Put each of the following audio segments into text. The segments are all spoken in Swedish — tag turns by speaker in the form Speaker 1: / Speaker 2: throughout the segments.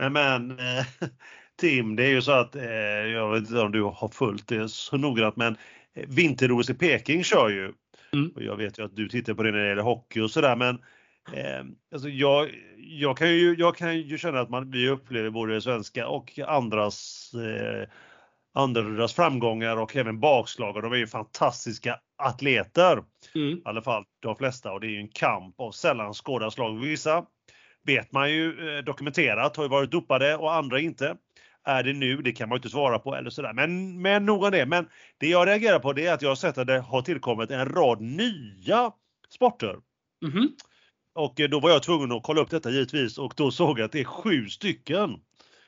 Speaker 1: Men, men eh, Tim, det är ju så att, eh, jag vet inte om du har följt det så noggrant, men eh, vinter-OS i Peking kör ju.
Speaker 2: Mm.
Speaker 1: Och jag vet ju att du tittar på det när det gäller hockey och sådär, men eh, alltså jag, jag, kan ju, jag kan ju känna att man, vi upplever både svenska och andras eh, andras framgångar och även bakslag och de är ju fantastiska atleter.
Speaker 2: Mm.
Speaker 1: I alla fall de flesta och det är ju en kamp av sällan skådat slag. Vissa vet man ju eh, dokumenterat har ju varit dopade och andra inte. Är det nu? Det kan man ju inte svara på eller sådär. Men, men nog om det. Men det jag reagerar på det är att jag har sett att det har tillkommit en rad nya sporter.
Speaker 2: Mhm.
Speaker 1: Och eh, då var jag tvungen att kolla upp detta givetvis och då såg jag att det är sju stycken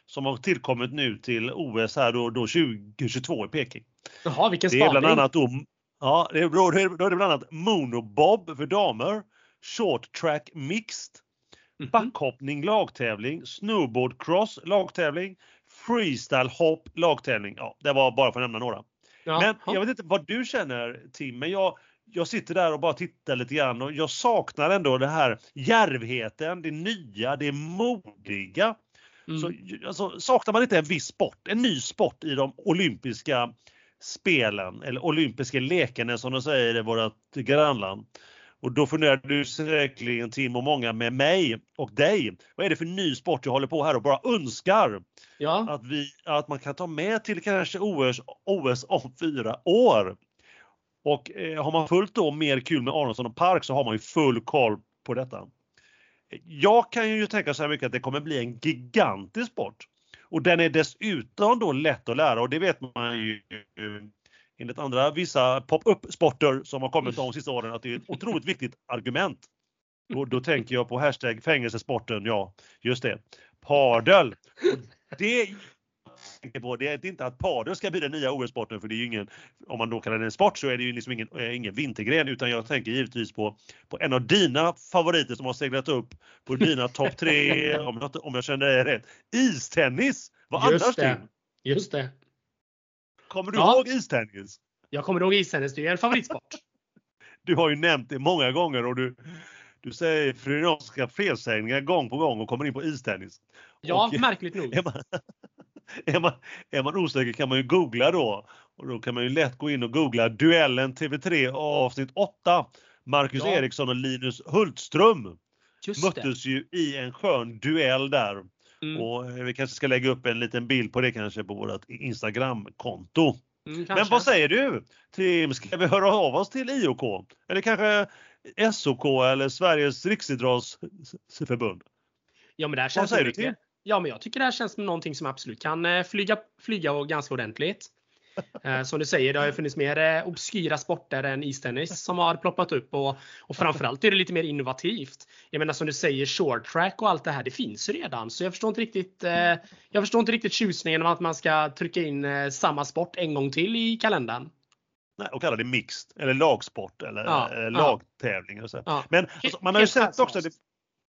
Speaker 1: som har tillkommit nu till OS här då, då 2022 i Peking.
Speaker 2: Jaha, vilken
Speaker 1: Det är bland
Speaker 2: spaning.
Speaker 1: annat då, ja, det är, då är det bland annat monobob för damer, short track mixed. Backhoppning lagtävling, snowboard cross lagtävling, freestyle hopp lagtävling. Ja, det var bara för att nämna några.
Speaker 2: Ja,
Speaker 1: Men
Speaker 2: ja.
Speaker 1: jag vet inte vad du känner Tim, men jag, jag sitter där och bara tittar lite grann och jag saknar ändå det här djärvheten, det nya, det modiga.
Speaker 2: Mm.
Speaker 1: Så, alltså, saknar man inte en viss sport, en ny sport i de olympiska spelen eller olympiska lekarna som de säger i vårt grannland. Och då funderar du säkerligen Tim och många med mig och dig. Vad är det för ny sport jag håller på här och bara önskar
Speaker 2: ja.
Speaker 1: att, vi, att man kan ta med till kanske OS, OS om fyra år. Och eh, har man följt då mer kul med Aronsson och Park så har man ju full koll på detta. Jag kan ju tänka så här mycket att det kommer bli en gigantisk sport. Och den är dessutom då lätt att lära och det vet man ju enligt andra vissa pop-up sporter som har kommit de sista åren att det är ett otroligt viktigt argument. Och då tänker jag på hashtag fängelsesporten, ja just det, padel. Det tänker på det är inte att padel ska bli den nya OS-sporten för det är ju ingen, om man då kallar det en sport så är det ju liksom ingen, eh, ingen vintergren utan jag tänker givetvis på, på en av dina favoriter som har seglat upp på dina topp tre, om jag, om jag känner det rätt, istennis! Vad
Speaker 2: Just
Speaker 1: annars
Speaker 2: det. Just det.
Speaker 1: Kommer du
Speaker 2: Ja.
Speaker 1: ihåg istennis?
Speaker 2: Jag kommer ihåg istennis, det är en favoritsport.
Speaker 1: Du har ju nämnt det många gånger och du, du säger freudianska felsägningar gång på gång och kommer in på istennis.
Speaker 2: Ja,
Speaker 1: Och-
Speaker 2: märkligt nog.
Speaker 1: Är man, är, man, är man osäker kan man ju googla då. Och då kan man ju lätt gå in och googla duellen TV3 avsnitt 8. Marcus
Speaker 2: Ja.
Speaker 1: Eriksson och Linus Hultström
Speaker 2: Just det.
Speaker 1: möttes ju i en skön duell där.
Speaker 2: Mm.
Speaker 1: Och vi kanske ska lägga upp en liten bild på det kanske på vårt Instagramkonto.
Speaker 2: Mm,
Speaker 1: Men vad säger du? Tim, ska vi höra av oss till IOK? Eller kanske SOK eller Sveriges Riksidrottsförbund?
Speaker 2: Ja, men det här
Speaker 1: Vad
Speaker 2: känns
Speaker 1: säger
Speaker 2: som
Speaker 1: du,
Speaker 2: mycket- Ja, men jag tycker det här känns som någonting som absolut kan eh, flyga, flyga och ganska ordentligt. Eh, som du säger, det har ju funnits mer eh, obskyra sporter än istennis som har ploppat upp och, och framförallt är det lite mer innovativt. Jag menar som du säger, short track och allt det här, det finns ju redan. Så jag förstår inte riktigt, eh, jag förstår inte riktigt tjusningen av att man ska trycka in samma sport en gång till i kalendern.
Speaker 1: Nej, och kalla det mixed eller lagsport eller
Speaker 2: Ja,
Speaker 1: eh,
Speaker 2: ja.
Speaker 1: lagtävling. Och så.
Speaker 2: Ja.
Speaker 1: Men alltså, man har ju sett också det,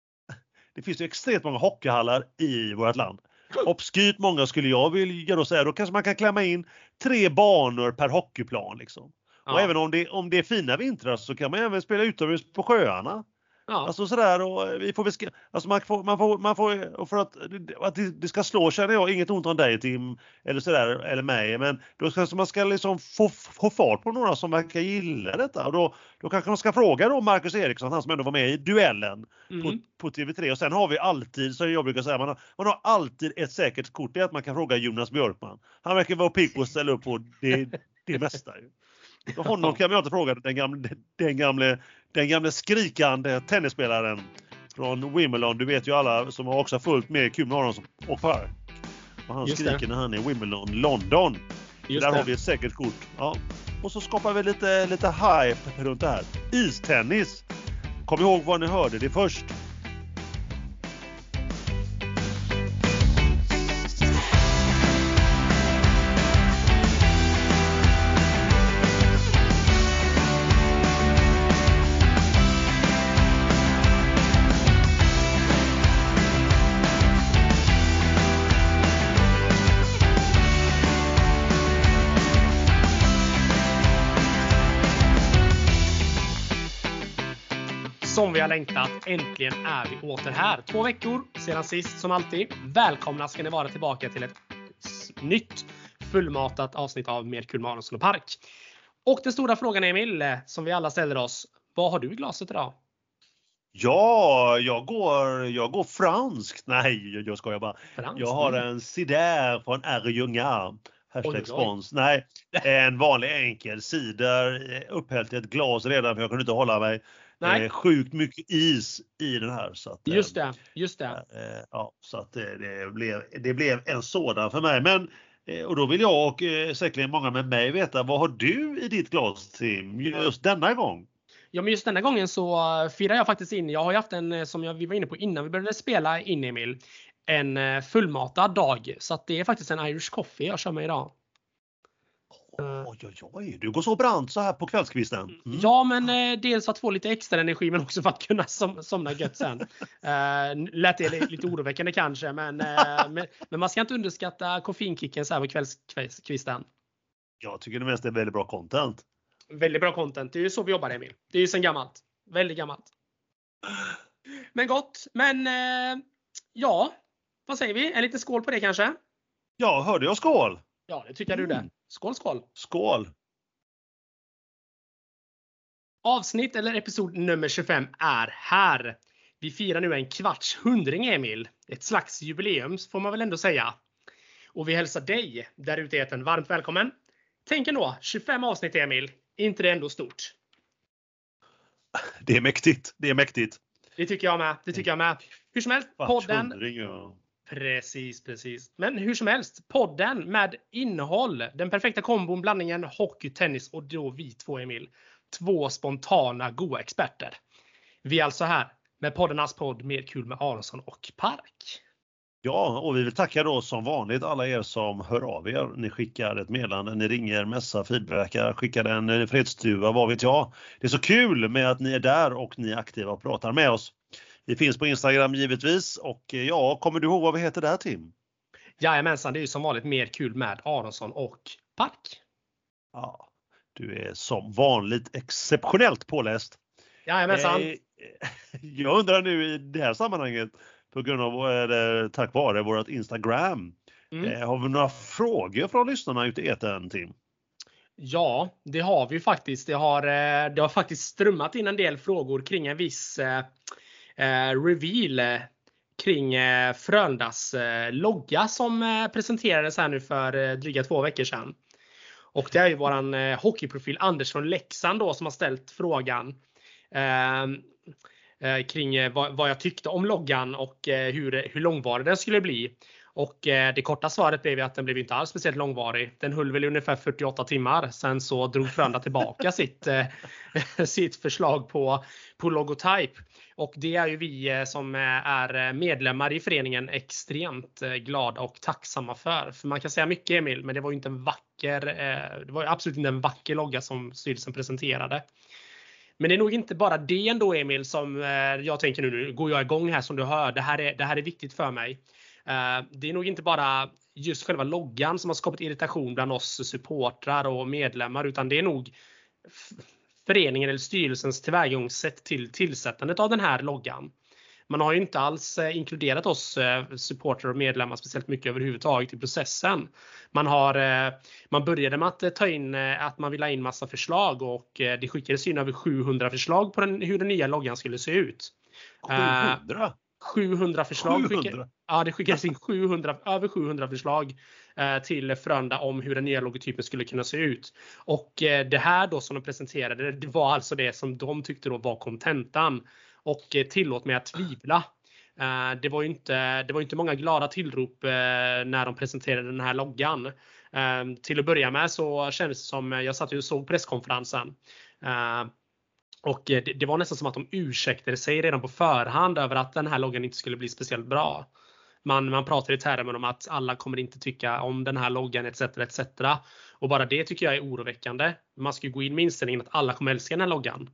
Speaker 1: det finns ju extremt många hockeyhallar i vårt land. Obskyrt många skulle jag vilja då säga. Då kanske man kan klämma in tre banor per hockeyplan. Liksom. Och
Speaker 2: Ja.
Speaker 1: även om det, om det är fina vintrar så kan man även spela utomhus på sjöarna.
Speaker 2: Ja.
Speaker 1: Alltså sådär och vi får alltså man får, man får, man får och för att, att det, ska slå känner jag inget ont om dig Tim eller sådär eller mig men då ska man ska liksom få, få fart på några som verkar gilla detta och då, då kanske man ska fråga då Marcus Eriksson, han som ändå var med i duellen på,
Speaker 2: Mm.
Speaker 1: på TV3 och sen har vi alltid, som jag brukar säga, man har, man har alltid ett säkert kort, är att man kan fråga Jonas Björkman. Han verkar vara pigg på att ställa upp på det, det mesta. Ju. Honom kan jag inte fråga, den gamle, den gamle, den gamle skrikande tennisspelaren från Wimbledon. Du vet ju alla som har också följt med honom som- och Park. Och han
Speaker 2: Just
Speaker 1: skriker
Speaker 2: det.
Speaker 1: när han är i Wimbledon, London.
Speaker 2: Just
Speaker 1: Där
Speaker 2: det.
Speaker 1: har vi ett säkert kort. Ja. Och så skapar vi lite, lite hype runt det här. Istennis. Kom ihåg vad ni hörde det först.
Speaker 2: Har längtat. Äntligen är vi åter här. Två veckor sedan sist som alltid. Välkomna ska ni vara tillbaka till ett nytt fullmatat avsnitt av Mer kul med Aronsson och Park. Och den stora frågan Emil, eh, som vi alla ställer oss. Vad har du i glaset idag?
Speaker 1: Ja, jag går, jag går franskt. Nej, jag skojar bara.
Speaker 2: Franskt?
Speaker 1: Jag har
Speaker 2: Mm.
Speaker 1: en cider från R. Ljunga.
Speaker 2: Oj,
Speaker 1: Hashtag spons. Nej, en vanlig enkel cider eh, upphällt i ett glas redan för jag kunde inte hålla mig.
Speaker 2: Nej,
Speaker 1: Eh, sjukt mycket is i den här. Så att, eh,
Speaker 2: just det. Just det.
Speaker 1: Eh, ja, så att det, blev, det blev en sådan för mig. Men, eh, och då vill jag och eh, säkerligen många med mig veta, vad har du i ditt glas Tim, just denna gång?
Speaker 2: Ja, men just denna gången så eh, firar jag faktiskt in. Jag har ju haft en, eh, som jag, vi var inne på innan vi började spela in Emil, en eh, fullmatad dag. Så det är faktiskt en Irish coffee jag kör med idag. Eh,
Speaker 1: Oj, oj, oj, du går så brant så här på kvällskvisten. Mm.
Speaker 2: Ja, men eh, dels för att få lite extra energi men också för att kunna som, somna gött sen. Eh, lät det li- lite oroväckande kanske, men, eh, men, men man ska inte underskatta koffeinkicken så här på kvällskvisten.
Speaker 1: Jag tycker det mest är väldigt bra content.
Speaker 2: Väldigt bra content. Det är ju så vi jobbar Emil. Det är ju sen gammalt. Väldigt gammalt. Men gott. Men eh, ja, vad säger vi? En liten skål på det kanske?
Speaker 1: Ja, hörde jag skål?
Speaker 2: Ja, det tycker du det.
Speaker 1: Mm.
Speaker 2: Skål, skål!
Speaker 1: Skål!
Speaker 2: Avsnitt eller episod nummer 25 är här. Vi firar nu en kvarts hundring Emil. Ett slags jubileum får man väl ändå säga. Och vi hälsar dig där ute i etern varmt välkommen. Tänk ändå, 25 avsnitt Emil. Är inte det ändå stort?
Speaker 1: Det är mäktigt. Det är mäktigt.
Speaker 2: Det tycker jag med. Det tycker jag med. Hur som helst, podden
Speaker 1: Kvartshundring, ja.
Speaker 2: Precis, precis. Men hur som helst, podden med innehåll. Den perfekta kombon, blandningen hockey, tennis och då vi två Emil. Två spontana goa experter. Vi är alltså här med poddarnas podd Mer kul med Aronsson och Park.
Speaker 1: Ja, och vi vill tacka då som vanligt alla er som hör av er. Ni skickar ett meddelande, ni ringer, messar, feedbackar, skickar en fredsduva, vad vet jag. Det är så kul med att ni är där och ni är aktiva och pratar med oss. Vi finns på Instagram givetvis och eh, ja, kommer du ihåg vad vi heter där Tim?
Speaker 2: Jajamensan, det är ju som vanligt mer kul med Aronsson och Park.
Speaker 1: Ja, du är som vanligt exceptionellt påläst.
Speaker 2: Jajamensan.
Speaker 1: Eh, Jag undrar nu i det här sammanhanget på grund av, eller tack vare vårt Instagram.
Speaker 2: Mm.
Speaker 1: Eh, Har vi några frågor från lyssnarna ute i etern Tim?
Speaker 2: Ja, det har vi faktiskt. Det har, eh, det har faktiskt strömmat in en del frågor kring en viss eh, eh, Eh, reveal eh, kring eh, Frölundas eh, logga som eh, presenterades här nu för eh, dryga två veckor sedan. Och det är ju våran eh, hockeyprofil Anders från Leksand då som har ställt frågan eh, eh, kring eh, vad, vad jag tyckte om loggan och eh, hur, hur långvarig den skulle bli. Och eh, det korta svaret blev att den blev inte alls speciellt långvarig. Den höll väl ungefär 48 timmar. Sen så drog Frölunda tillbaka sitt, eh, sitt förslag på, på logotyp. Och det är ju vi eh, som är medlemmar i föreningen extremt glada och tacksamma för. För man kan säga mycket Emil, men det var ju inte en vacker, det var absolut inte en vacker logga som styrelsen presenterade. Men det är nog inte bara det ändå Emil som jag tänker nu, nu går jag igång här som du hör. Det här är, det här är viktigt för mig. Eh, det är nog inte bara just själva loggan som har skapat irritation bland oss supportrar och medlemmar utan det är nog föreningen eller styrelsens tillvägagångssätt till tillsättandet av den här loggan. Man har ju inte alls eh, inkluderat oss eh, supportrar och medlemmar speciellt mycket överhuvudtaget i processen. Man, har, man började med att ta in att man ville ha in massa förslag och det skickades in över 700 förslag på den, hur den nya loggan skulle se ut. Eh,
Speaker 1: 700?
Speaker 2: 700 förslag.
Speaker 1: 700?
Speaker 2: Skicka, ja, det skickades in 700, över 700 förslag eh, till Frölunda om hur den nya logotypen skulle kunna se ut. Och eh, det här då som de presenterade, det var alltså det som de tyckte då var kontentan. Och eh, tillåt mig att tvivla. Eh, det var ju inte, det var inte många glada tillrop eh, när de presenterade den här loggan. Eh, till att börja med så kändes det som, jag satt ju och såg presskonferensen. Och eh, det, det var nästan som att de ursäktade sig redan på förhand över att den här loggan inte skulle bli speciellt bra. Man, man pratar i termer om att alla kommer inte tycka om den här loggan etc. etc. Och bara det tycker jag är oroväckande. Man ska ju gå in med inställningen att alla kommer älska den här loggan.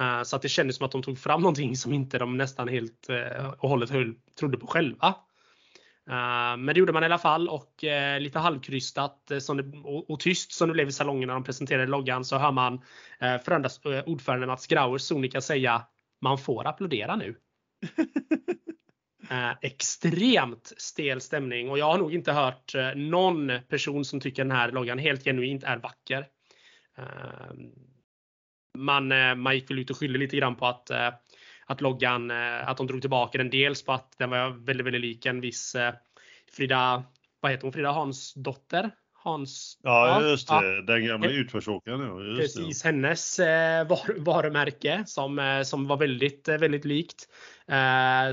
Speaker 2: Eh, så att det kändes som att de tog fram någonting som inte de nästan helt eh, och hållet höll, trodde på själva. Eh, Men det gjorde man i alla fall och eh, lite halvkrystat eh, och, tyst som det blev i salongen när de presenterade loggan så hör man eh, ordförande Mats Grauers sonika säga man får applådera nu. Extremt stel stämning och jag har nog inte hört någon person som tycker den här loggan helt genuint är vacker. Man, man gick väl ut och skyllde lite grann på att, att loggan, eh, att de drog tillbaka den. Dels på att den var väldigt, väldigt lik en viss Frida, vad heter hon, Frida Hans dotter? Hans.
Speaker 1: Ja, just det. Ja. Den gamla utförsåkaren.
Speaker 2: Precis, det. hennes var, varumärke som, som var väldigt, väldigt likt.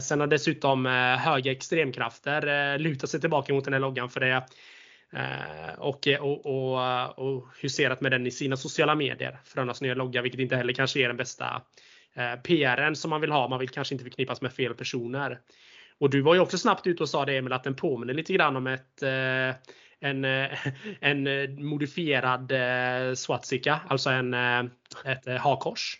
Speaker 2: sen har dessutom höga extremkrafter lutat sig tillbaka mot den här loggan för det. Och, och, och, och huserat med den i sina sociala medier. Frönas nya logga, vilket inte heller kanske är den bästa PRen som man vill ha. Man vill kanske inte förknippas med fel personer. Och du var ju också snabbt ute och sa det Emil att den påminner lite grann om ett en, en modifierad Swatsika, alltså en, ett hakors.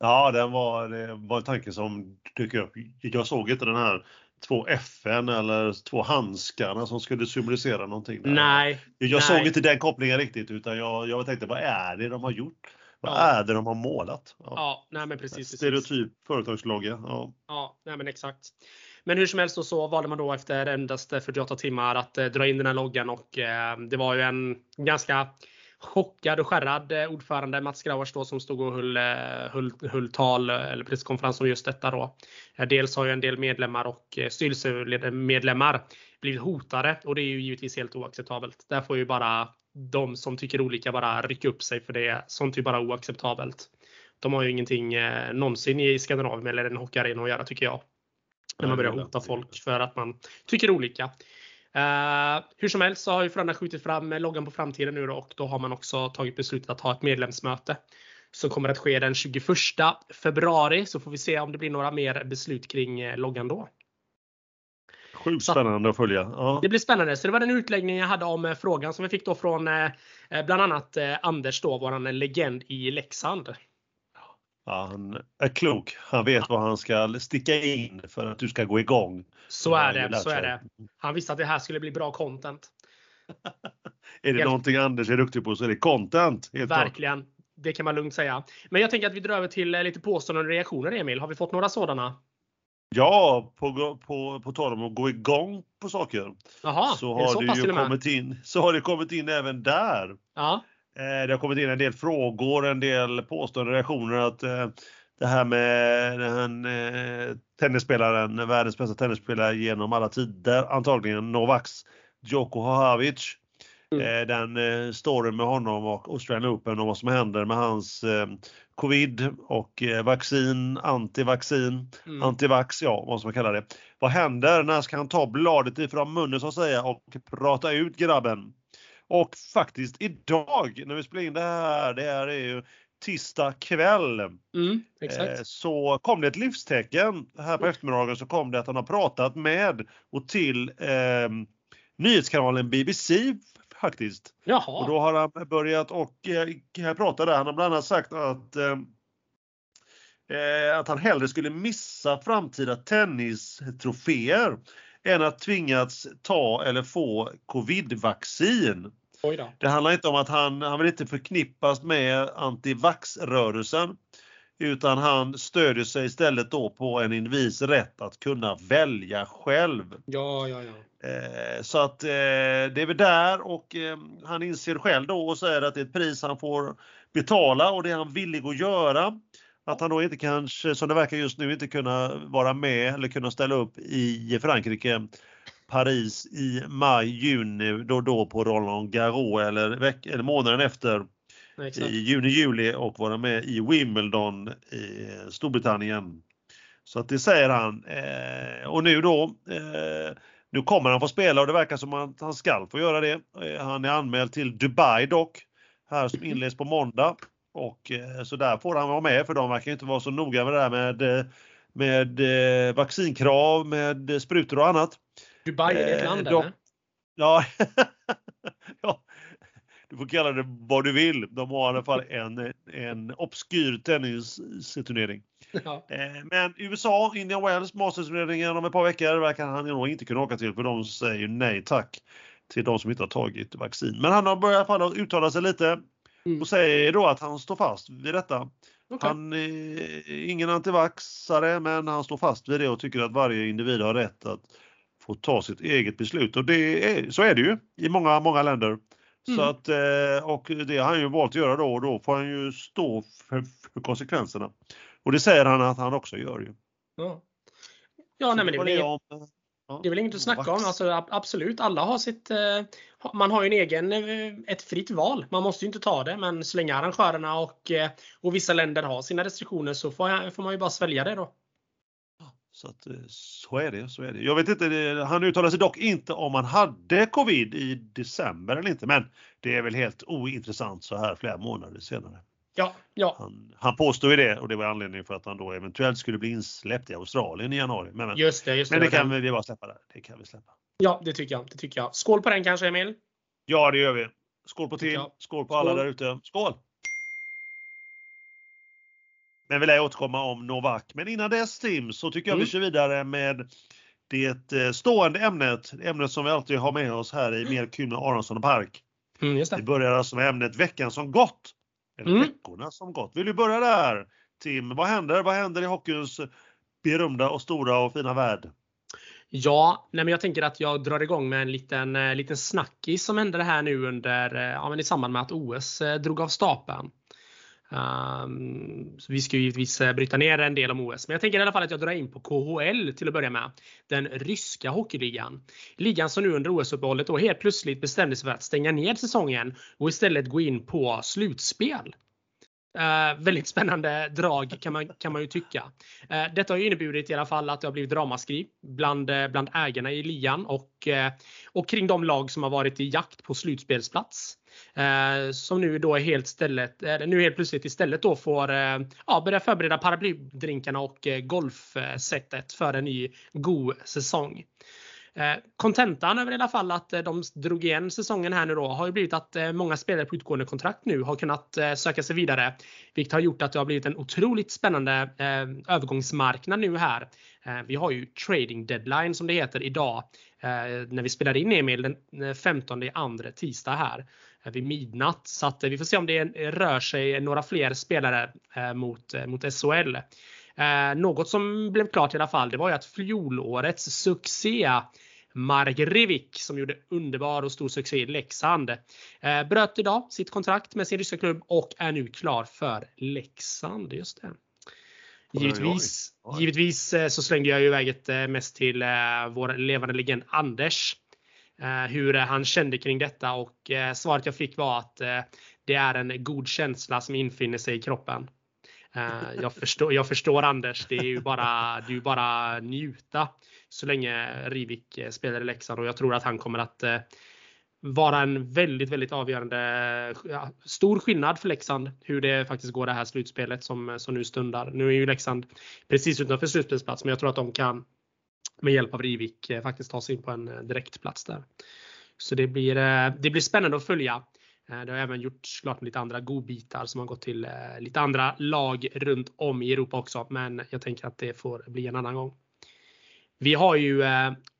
Speaker 1: Ja, den var, det var en tanke som dök upp. Jag såg inte den här två FN eller två handskarna som skulle symbolisera någonting. Där.
Speaker 2: Nej.
Speaker 1: Jag
Speaker 2: nej.
Speaker 1: såg inte den kopplingen riktigt utan jag, jag tänkte vad är det de har gjort? Vad ja. är det de har målat?
Speaker 2: Ja, ja nej men precis.
Speaker 1: Stereotyp företagslogga.
Speaker 2: Ja. ja, nej men exakt. Men hur som helst så valde man då efter endast 48 timmar att eh, dra in den här loggan och eh, det var ju en ganska chockad och skärrad eh, ordförande Mats Grauers då som stod och höll, höll, höll tal eller presskonferens om just detta då. Dels har ju en del medlemmar och styrelsemedlemmar blivit hotade och det är ju givetvis helt oacceptabelt. Där får ju bara de som tycker olika bara rycka upp sig för det. Sånt är bara oacceptabelt. De har ju ingenting eh, någonsin i Skandinavien eller en hockeyarena att göra tycker jag. När man börjar hota folk för att man tycker olika. Uh, hur som helst så har ju Frölunda skjutit fram loggan på framtiden nu då, och då har man också tagit beslutet att ha ett medlemsmöte som kommer att ske den 21 februari. Så får vi se om det blir några mer beslut kring eh, loggan då.
Speaker 1: Sjukt spännande att följa. Ja.
Speaker 2: Det blir spännande. Så det var den utläggning jag hade om eh, frågan som vi fick då från eh, eh, bland annat Anders då, våran legend i Leksand.
Speaker 1: Ja, han är klok. Han vet vad han ska sticka in för att du ska gå igång.
Speaker 2: Så är det. Så är det. Han visste att det här skulle bli bra content.
Speaker 1: är det Helt... någonting Anders är duktig på så är det content.
Speaker 2: Verkligen. Klart. Det kan man lugnt säga. Men jag tänker att vi drar över till lite påståenden och reaktioner Emil. Har vi fått några sådana?
Speaker 1: Ja, på, på, på tal om att gå igång på saker.
Speaker 2: Aha,
Speaker 1: så har så det ju kommit in, så har det kommit in även där.
Speaker 2: Ja.
Speaker 1: Eh, det har kommit in en del frågor, en del påståenden, reaktioner att eh, det här med den eh, tennisspelaren, världens bästa tennisspelare genom alla tider, antagligen Novaks Djokovic. Mm. Den storyn med honom och Australian Open och vad som händer med hans covid och vaccin, antivaccin, mm. antivax, ja vad som man kallar det. Vad händer? När ska han ta bladet ifrån munnen så att säga och prata ut grabben? Och faktiskt idag när vi spelar in det här, det här är ju tisdag kväll.
Speaker 2: Mm,
Speaker 1: så kom det ett livstecken här på eftermiddagen så kom det att han har pratat med och till eh, nyhetskanalen BBC faktiskt.
Speaker 2: Jaha.
Speaker 1: Och då har han börjat och eh, prata där. Han har bland annat sagt att eh, eh, att han hellre skulle missa framtida tennistroféer än att tvingats ta eller få covidvaccin. Det handlar inte om att han, han vill inte förknippas med antivaxrörelsen utan han stödjer sig istället då på en individs rätt att kunna välja själv.
Speaker 2: Ja, ja, ja.
Speaker 1: Eh, så att eh, det är väl där och eh, han inser själv då och säger att det är ett pris han får betala och det är han villig att göra. Att han då inte kanske, som det verkar just nu, inte kunna vara med eller kunna ställa upp i Frankrike Paris i maj, juni, då då på Roland Garros eller, veck, eller månaden efter
Speaker 2: Exakt.
Speaker 1: i juni, juli och vara med i Wimbledon i Storbritannien. Så att det säger han. Eh, och nu då, eh, nu kommer han få spela och det verkar som att han ska få göra det. Eh, han är anmäld till Dubai dock, här som inleds på måndag. Och eh, så där får han vara med för de verkar inte vara så noga med det där med, eh, med eh, vaccinkrav, med sprutor och annat.
Speaker 2: Dubai är ett land?
Speaker 1: Ja, ja, du får kalla det vad du vill. De har i alla fall en, en obskyr tennisturnering. Ja. Men USA, Indian Wells, Masters-turneringen om ett par veckor verkar han nog inte kunna åka till för de säger nej tack till de som inte har tagit vaccin. Men han har börjat fall uttala sig lite Mm. Och säger då att han står fast vid detta.
Speaker 2: Okay.
Speaker 1: Han är ingen antivaxare men han står fast vid det och tycker att varje individ har rätt att få ta sitt eget beslut och det är, så är det ju i många, många länder. Så
Speaker 2: Mm.
Speaker 1: att, eh, och det har han ju valt att göra då och då får han ju stå för, för konsekvenserna. Och det säger han att han också gör ju.
Speaker 2: Ja, ja nej, men det inget,
Speaker 1: om, ja,
Speaker 2: det är väl inget att snacka om. Alltså, ab- absolut, alla har sitt... Eh, man har ju en egen, eh, ett fritt val. Man måste ju inte ta det, men så länge arrangörerna och, eh, och vissa länder har sina restriktioner så får, får man ju bara svälja det då.
Speaker 1: Så att eh, så är det, så är det. Jag vet inte, det- han uttalade sig dock inte om han hade covid i december eller inte, men det är väl helt ointressant så här flera månader senare.
Speaker 2: Ja, ja.
Speaker 1: Han, han påstod ju det och det var anledningen för att han då eventuellt skulle bli insläppt i Australien i januari. Men, men,
Speaker 2: Just det, just det.
Speaker 1: men det kan
Speaker 2: den.
Speaker 1: vi bara släppa där. Det kan vi släppa.
Speaker 2: Ja, det tycker jag. Det tycker jag. Skål på den kanske, Emil?
Speaker 1: Ja, det gör vi. Skål på
Speaker 2: jag.
Speaker 1: skål på alla där ute. Skål! Men vi lär återkomma om Novak. Men innan dess Tim så tycker jag
Speaker 2: Mm.
Speaker 1: vi kör vidare med det eh, stående ämnet. Ämnet som vi alltid har med oss här i Mer kul med Aronsson och Park.
Speaker 2: Mm, just
Speaker 1: Vi
Speaker 2: det.
Speaker 1: börjar alltså med ämnet veckan som gått. Eller
Speaker 2: Mm.
Speaker 1: veckorna som gått. Vill du börja där Tim? Vad händer? Vad händer i hockeyns berömda och stora och fina värld?
Speaker 2: Ja, nej men jag tänker att jag drar igång med en liten, eh, liten snackis som hände här nu under, eh, ja, men i samband med att OS drog av stapeln. Um, vi ska ju givetvis eh, bryta ner en del om OS, men jag tänker i alla fall att jag drar in på KHL till att börja med. Den ryska hockeyligan. Ligan som nu under OS-uppehållet då helt plötsligt bestämde sig för att stänga ner säsongen och istället gå in på slutspel. Uh, väldigt spännande drag kan man, kan man ju tycka. Uh, detta har ju inneburit i alla fall att det har blivit ramaskri bland, bland ägarna i ligan och, uh, och kring de lag som har varit i jakt på slutspelsplats. Eh, som nu då är helt, stället, nu helt plötsligt istället då får eh, ja, börja förbereda paraplydrinkarna och golfsetet golfsättet för en ny god säsong. Kontentan över i alla fall att de drog igen säsongen här nu då har ju blivit att många spelare på utgående kontrakt nu har kunnat söka sig vidare. Vilket har gjort att det har blivit en otroligt spännande övergångsmarknad nu här. Vi har ju trading deadline som det heter idag när vi spelar in Emil den 15 i andra tisdag här vid midnatt. Så att eh, vi får se om det eh, rör sig några fler spelare eh, mot, mot SHL. Något som blev klart i alla fall, det var ju att fjolårets succé Mark Rivik som gjorde underbar och stor succé i Leksand. Bröt idag sitt kontrakt med sin ryska klubb och är nu klar för Leksand. Just det. Givetvis, givetvis så slängde jag ju iväg eh, mest till vår levande legend Anders. Eh, hur han kände kring detta och eh, svaret jag fick var att eh, det är en god känsla som infinner sig i kroppen. Jag, förstår, jag förstår Anders, det är ju bara, det är bara njuta så länge Rivik spelar i Leksand och jag tror att han kommer att vara en väldigt, väldigt avgörande, ja, stor skillnad för Leksand hur det faktiskt går det här slutspelet som, som nu stundar. Nu är ju Leksand precis utanför slutspelsplats, men jag tror att de kan med hjälp av Rivik eh, faktiskt ta sig in på en eh, direktplats där. Så det blir, eh, det blir spännande att följa. Det har även gjorts klart med lite andra godbitar som har gått till lite andra lag runt om i Europa också. Men jag tänker att det får bli en annan gång. Vi har ju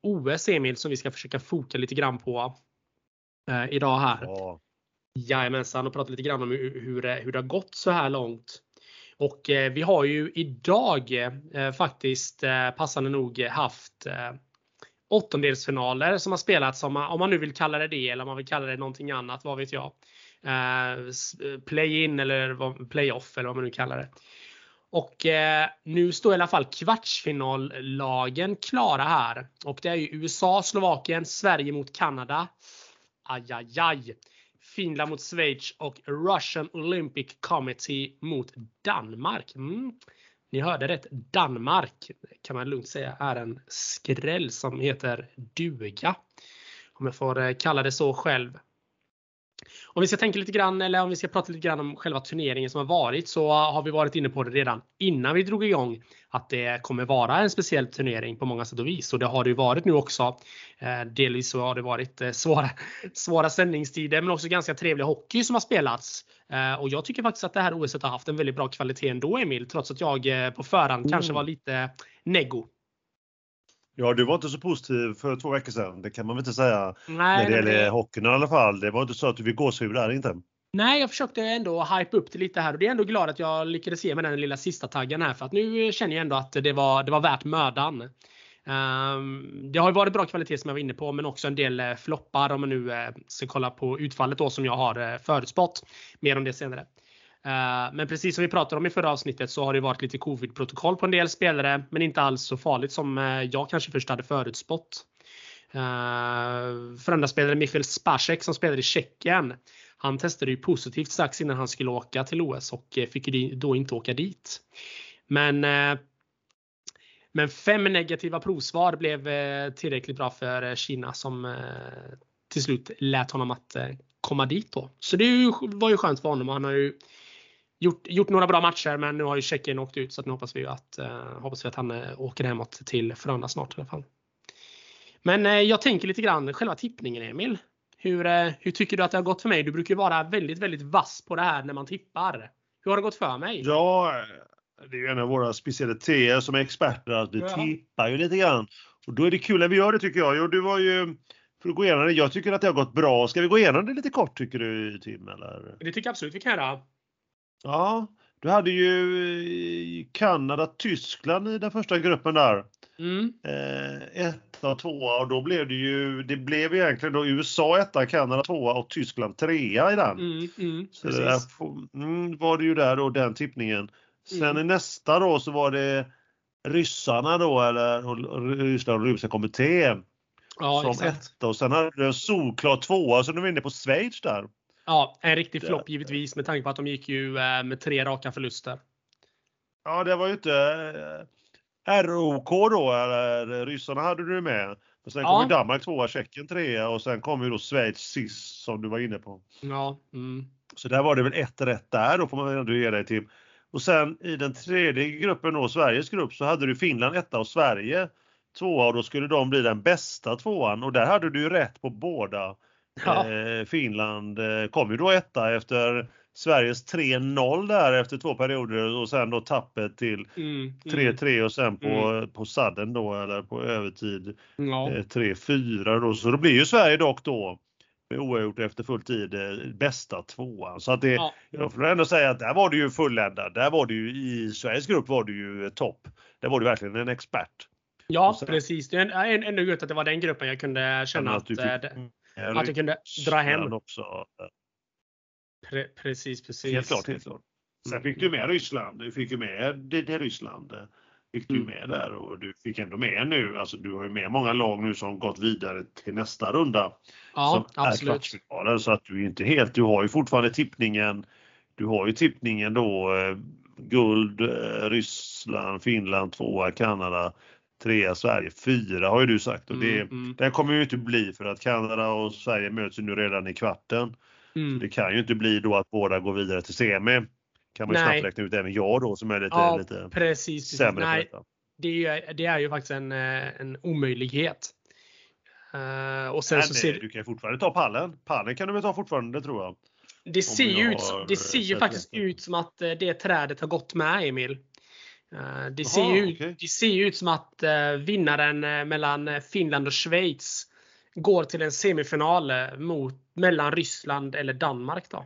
Speaker 2: OS Emil som vi ska försöka foka lite grann på idag här.
Speaker 1: Ja,
Speaker 2: Jajamensan och prata lite grann om hur, hur, hur det har gått så här långt. Och eh, vi har ju idag eh, faktiskt eh, passande nog haft eh, åttondelsfinaler som har spelats, om man, om man nu vill kalla det det eller om man vill kalla det någonting annat, vad vet jag. Eh, eh play-in eller play-off eller vad man nu kallar det. Och eh, nu står i alla fall kvartsfinallagen klara här. Och det är ju USA, Slovakien, Sverige mot Kanada. Ajajaj. aj, aj. Finland mot Schweiz och Russian Olympic Committee mot Danmark. Mm. Ni hörde rätt. Danmark kan man lugnt säga är en skräll som heter duga. Om jag får eh, kalla det så själv. Om vi ska tänka lite grann eller om vi ska prata lite grann om själva turneringen som har varit så har vi varit inne på det redan innan vi drog igång att det kommer vara en speciell turnering på många sätt och vis och det har det ju varit nu också. Eh, delvis så har det varit eh, svåra, svåra sändningstider men också ganska trevlig hockey som har spelats. Eh, och jag tycker faktiskt att det här OS har haft en väldigt bra kvalitet ändå Emil trots att jag på förhand
Speaker 1: Mm.
Speaker 2: kanske var lite neggo.
Speaker 1: Ja, du var inte så positiv för två veckor sedan. Det kan man väl inte säga
Speaker 2: Nej,
Speaker 1: när det gäller
Speaker 2: det-
Speaker 1: hockeyn i alla fall. Det var inte så att du fick gåshud där inte.
Speaker 2: Nej, jag försökte ändå hype upp det lite här och det är ändå glad att jag lyckades ge mig den lilla sista taggen här för att nu känner jag ändå att det var, det var värt mödan. Um, det har varit bra kvalitet som jag var inne på men också en del eh, floppar om man nu eh, ska kolla på utfallet då som jag har eh, förutspått. Mer om det senare. Eh, men precis som vi pratade om i förra avsnittet så har det varit lite covid-protokoll på en del spelare men inte alls så farligt som eh, jag kanske först hade förutspått. Eh, Frölunda-spelare Michael Spacek som spelade i Tjeckien. Han testade ju positivt strax innan han skulle åka till OS och fick ju då inte åka dit. Men men fem negativa provsvar blev tillräckligt bra för Kina som till slut lät honom att komma dit då. Så det var ju skönt för honom. Han har ju gjort, gjort några bra matcher men nu har ju Tjeckien åkt ut så att nu hoppas vi att, hoppas vi att han åker hemåt till Frölunda snart i alla fall. Men jag tänker lite grann själva tippningen Emil. Hur, hur tycker du att det har gått för mig? Du brukar ju vara väldigt, väldigt vass på det här när man tippar. Hur har det gått för mig?
Speaker 1: Ja, det är ju en av våra specialiteter som är experter att vi ja. tippar ju lite grann. Och då är det kul när vi gör det tycker jag. Jo, du var ju för att gå igenom det. Jag tycker att det har gått bra. Ska vi gå igenom det lite kort tycker du Tim? Eller?
Speaker 2: Det tycker jag absolut vi kan göra.
Speaker 1: Ja, du hade ju Kanada, Tyskland i den första gruppen där. Mm. Eh, etta och tvåa och då blev det ju, det blev egentligen då USA etta, Kanada tvåa och Tyskland trea i den. Mm, mm, så det där, mm, var det ju där då den tippningen. Sen mm. i nästa då så var det ryssarna då eller Ryssland och ryska kommittén. Ja, som exakt. etta och sen hade du en solklar tvåa så nu vi inne på Schweiz där.
Speaker 2: Ja, en riktig flopp givetvis med tanke på att de gick ju eh, med tre raka förluster.
Speaker 1: Ja, det var ju inte eh, ROK då, eller ryssarna hade du med. Men sen ja. kom Danmark tvåa, Tjeckien trea och sen kom ju då Schweiz sist som du var inne på.
Speaker 2: Ja. Mm.
Speaker 1: Så där var det väl ett rätt där då får man ändå ge dig till. Och sen i den tredje gruppen då, Sveriges grupp, så hade du Finland etta och Sverige tvåa och då skulle de bli den bästa tvåan och där hade du ju rätt på båda. Ja. Eh, Finland eh, kom ju då etta efter Sveriges 3-0 där efter två perioder och sen då tappet till 3-3 mm, mm. och sen på, mm. på sadden då eller på övertid ja. eh, 3-4 då. Så då blir ju Sverige dock då med oavgjort efter full tid eh, bästa tvåan. Så att det, ja. jag får ändå säga att där var det ju fulländad. Där var det ju i Sveriges grupp var det ju topp. Där var du verkligen en expert.
Speaker 2: Ja, sen, precis. Det är ändå gött att det var den gruppen jag kunde känna att, att, att, jag kunde dra hem. Också. Pre precis, precis.
Speaker 1: Helt klart, helt klart. Sen fick du med Ryssland. Du fick ju med det, det Ryssland fick du mm. med där och du fick ändå med nu, alltså du har ju med många lag nu som gått vidare till nästa runda.
Speaker 2: Ja, som absolut.
Speaker 1: Är så att du är inte helt, du har ju fortfarande tippningen, du har ju tippningen då eh, guld, eh, Ryssland, Finland tvåa, Kanada trea, Sverige fyra har ju du sagt och det, mm, mm. den kommer ju inte bli för att Kanada och Sverige möts ju nu redan i kvarten. Mm. Det kan ju inte bli då att båda går vidare till semi. Kan man ju snabbt räkna ut även jag då som är lite,
Speaker 2: ja,
Speaker 1: lite
Speaker 2: precis, precis. sämre Nej, på detta. Det är, det är ju faktiskt en, eh, en omöjlighet.
Speaker 1: Uh, och sen Nej, så ser... Du kan ju fortfarande ta pallen. Pallen kan du väl ta fortfarande tror jag.
Speaker 2: Det ser ju, ut, det ser ju faktiskt det. ut som att eh, det trädet har gått med Emil. Det ser, Aha, ju, okay. det ser ju ut som att vinnaren mellan Finland och Schweiz går till en semifinal mot, mellan Ryssland eller Danmark. Då.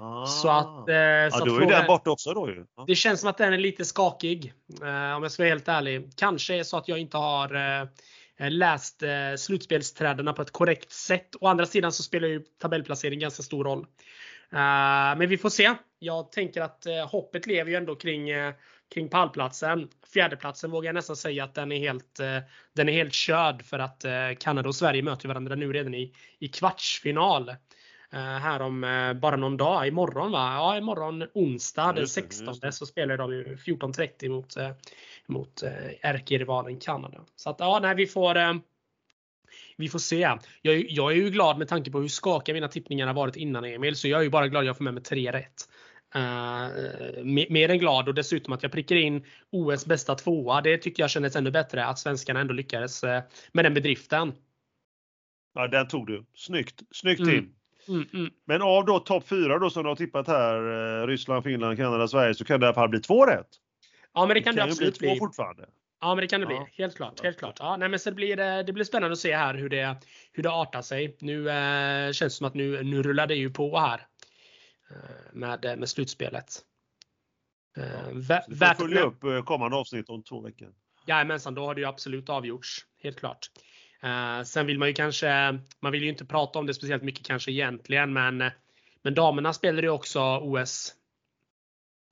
Speaker 1: Ah. Så att, eh, ja, så då är den borta också då ju.
Speaker 2: Ja. Det känns som att den är lite skakig. Eh, om jag ska vara helt ärlig. Kanske är så att jag inte har eh, läst eh, slutspelsträdena på ett korrekt sätt. Å andra sidan så spelar ju tabellplacering ganska stor roll. Eh, men vi får se. Jag tänker att eh, hoppet lever ju ändå kring, eh, kring pallplatsen. Fjärdeplatsen vågar jag nästan säga att den är helt, den är helt körd för att Kanada och Sverige möter varandra nu redan i, i kvartsfinal. Här om bara någon dag. Imorgon va? Ja, imorgon onsdag den 16 så spelar de ju 14.30 mot, mot ärkerivalen Kanada. Så att ja, nej, vi får vi får se. Jag, jag, är ju glad med tanke på hur skakiga mina tippningar har varit innan Emil. Så jag är ju bara glad att jag får med mig tre rätt. Uh, mer än glad och dessutom att jag prickar in OS bästa tvåa. Det tycker jag kändes ännu bättre att svenskarna ändå lyckades uh, med den bedriften.
Speaker 1: Ja, den tog du. Snyggt. Snyggt mm. Tim. Mm, mm. Men av då topp 4 då som du har tippat här, eh, Ryssland, Finland, Kanada, Sverige, så kan det i alla fall bli två rätt.
Speaker 2: Ja, men det kan det, kan det absolut bli. Två
Speaker 1: fortfarande.
Speaker 2: Ja, men det kan det bli.
Speaker 1: Ja.
Speaker 2: Helt klart. Helt klart. Ja, nej, men så blir, det det blir spännande att se här hur det, hur det artar sig. Nu eh, känns det som att nu, nu rullar det ju på här. Eh, med, med slutspelet. Eh, vä-
Speaker 1: Vi får följa upp eh, kommande avsnitt om två veckor.
Speaker 2: Jajamensan, då har det ju absolut avgjorts. Helt klart. Eh, sen vill man ju kanske, man vill ju inte prata om det speciellt mycket kanske egentligen, men, eh, men damerna spelade ju också OS.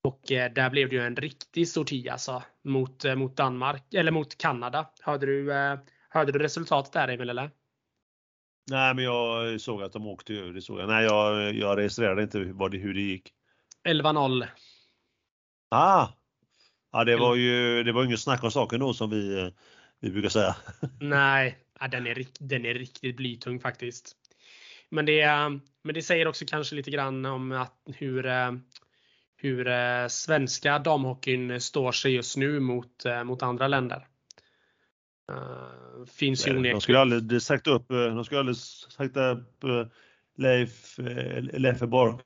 Speaker 2: Och eh, där blev det ju en riktig sorti alltså mot, eh, mot Danmark, eller mot Kanada. Hörde du, eh, hörde du resultatet där Emil eller?
Speaker 1: Nej, men jag såg att de åkte ur. Det såg jag. Nej, jag, jag registrerade inte vad det, hur det gick.
Speaker 2: 11-0.
Speaker 1: Ah! Ja, det var ju det var inget snack om saken då som vi, vi brukar säga.
Speaker 2: Nej, ja, den, är, den är riktigt blytung faktiskt. Men det, men det säger också kanske lite grann om att hur, hur eh, svenska damhockeyn står sig just nu mot, eh, mot andra länder. Uh, finns ju
Speaker 1: De
Speaker 2: onekligen.
Speaker 1: skulle aldrig sagt upp, eh, de skulle aldrig sagt upp eh, Leif, eh, Leif Bork,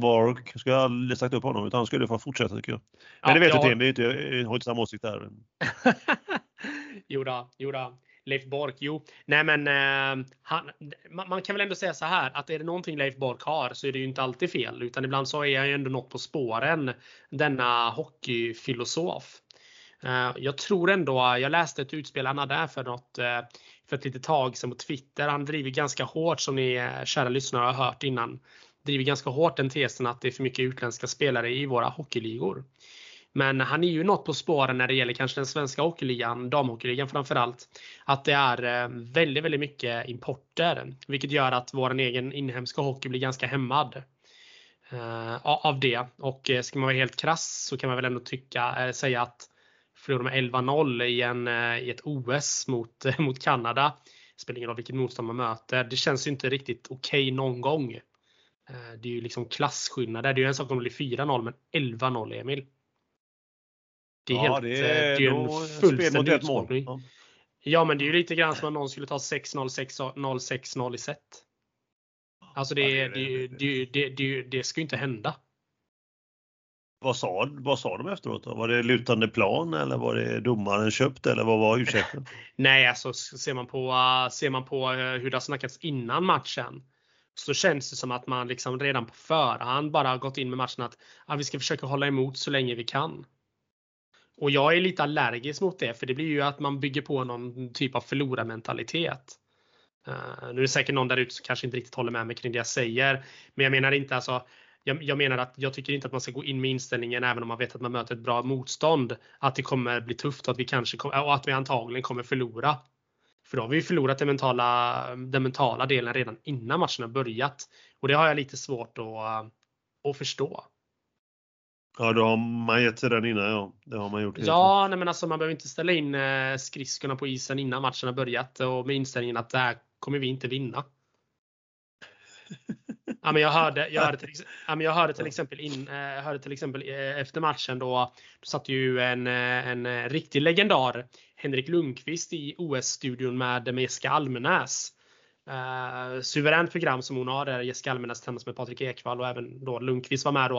Speaker 1: Bork skulle aldrig sagt upp honom utan han skulle få fortsätta tycker jag. Men
Speaker 2: Ja,
Speaker 1: det vet
Speaker 2: jag-
Speaker 1: du Tim, vi jag har inte samma åsikt där.
Speaker 2: jo då, jo då. Leif Bork, jo. Nej men eh, han, man, man kan väl ändå säga så här att är det någonting Leif Bork har så är det ju inte alltid fel utan ibland så är han ju ändå något på spåren. Denna hockeyfilosof. Eh, jag tror ändå, jag läste ett utspel han hade här för något eh, för ett litet tag sedan på Twitter. Han driver ganska hårt som ni eh, kära lyssnare har hört innan. Driver ganska hårt den tesen att det är för mycket utländska spelare i våra hockeyligor. Men han är ju något på spåren när det gäller kanske den svenska hockeyligan, damhockeyligan framförallt. Att det är eh, väldigt, väldigt mycket importer. Vilket gör att vår egen inhemska hockey blir ganska hämmad. Eh, av det. Och eh, ska man vara helt krass så kan man väl ändå tycka, säga att förlora med 11-0 i, en, i ett OS mot, eh, mot Kanada. Spelar ingen roll vilket motstånd man möter. Det känns ju inte riktigt okej någon gång. Det är ju liksom klasskillnader. Det är ju en sak om det blir 4-0 men 11-0 Emil. Det är, helt,
Speaker 1: det
Speaker 2: eh, det är en fullständig utspårning.
Speaker 1: Ja.
Speaker 2: Ja men det är ju lite grann som om någon skulle ta 6-0, 6-0, 6-0 i set. Alltså det,
Speaker 1: Ja,
Speaker 2: det,
Speaker 1: det-
Speaker 2: det, det, det, det, det ska ju inte hända.
Speaker 1: Vad, sa, vad sa de efteråt? Då? Var det lutande plan eller var det domaren köpt eller vad var ursäkten?
Speaker 2: Nej, alltså ser man på, uh, ser man på uh, hur det har snackats innan matchen så känns det som att man liksom redan på förhand bara har gått in med matchen att uh, vi ska försöka hålla emot så länge vi kan. Och jag är lite allergisk mot det för det blir ju att man bygger på någon typ av förlorarmentalitet. Uh, nu är det säkert någon där ute som kanske inte riktigt håller med mig kring det jag säger. Men jag menar inte alltså jag, jag menar att jag tycker inte att man ska gå in med inställningen även om man vet att man möter ett bra motstånd. Att det kommer bli tufft och att vi kanske kom, och att vi antagligen kommer förlora. För då har vi ju förlorat den mentala, den mentala delen redan innan matchen har börjat. Och det har jag lite svårt att, att förstå.
Speaker 1: Ja, då har man gett sig den innan ja. Det har man gjort.
Speaker 2: Ja, nej men alltså man behöver inte ställa in eh, skridskorna på isen innan matchen har börjat och med inställningen att det här kommer vi inte vinna. Ja, men jag hörde, jag hörde, till, ja, men jag hörde till exempel, in, eh, hörde till exempel eh, efter matchen då, då satt ju en, en riktig legendar, Henrik Lundqvist i OS-studion med, Jessica Almenäs eh, suveränt program som hon har där Jessica Almenäs tillsammans med Patrik Ekwall och även då Lundqvist var med då.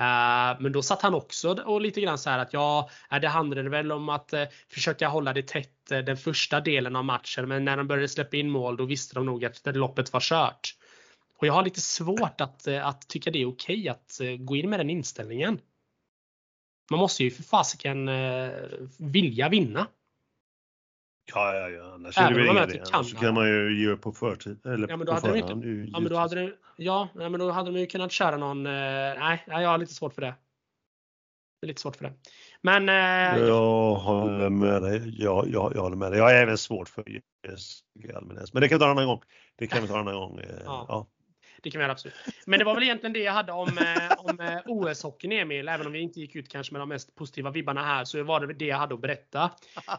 Speaker 2: Eh, men då satt han också och lite grann så här att ja, eh, det handlade väl om att eh, försöka hålla det tätt eh, den första delen av matchen. Men när de började släppa in mål då visste de nog att loppet var kört. Och jag har lite svårt att, att tycka det är okej att gå in med den inställningen. Man måste ju för fasiken vilja vinna.
Speaker 1: Ja, ja, ja. Annars
Speaker 2: Även
Speaker 1: är det väl inga idé. Annars kan man ju ge upp på förtid. Eller
Speaker 2: Ja, men då
Speaker 1: på
Speaker 2: hade de inte-
Speaker 1: förhand,
Speaker 2: Ja men då hade de, ja, men då hade de ju kunnat köra någon, eh, nej, nej, jag har lite svårt för det. Det är lite svårt för det. Men eh,
Speaker 1: Jag håller med dig. Jag, jag, jag håller med dig. Jag har även svårt för Jessica Almenäs. Men det kan vi ta en annan gång. Det kan vi ta en annan gång. eh,
Speaker 2: Ja.
Speaker 1: Ja.
Speaker 2: Det kan vi göra absolut. Men det var väl egentligen det jag hade om, eh, om eh, OS-hockeyn Emil. Även om vi inte gick ut kanske med de mest positiva vibbarna här så var det det jag hade att berätta.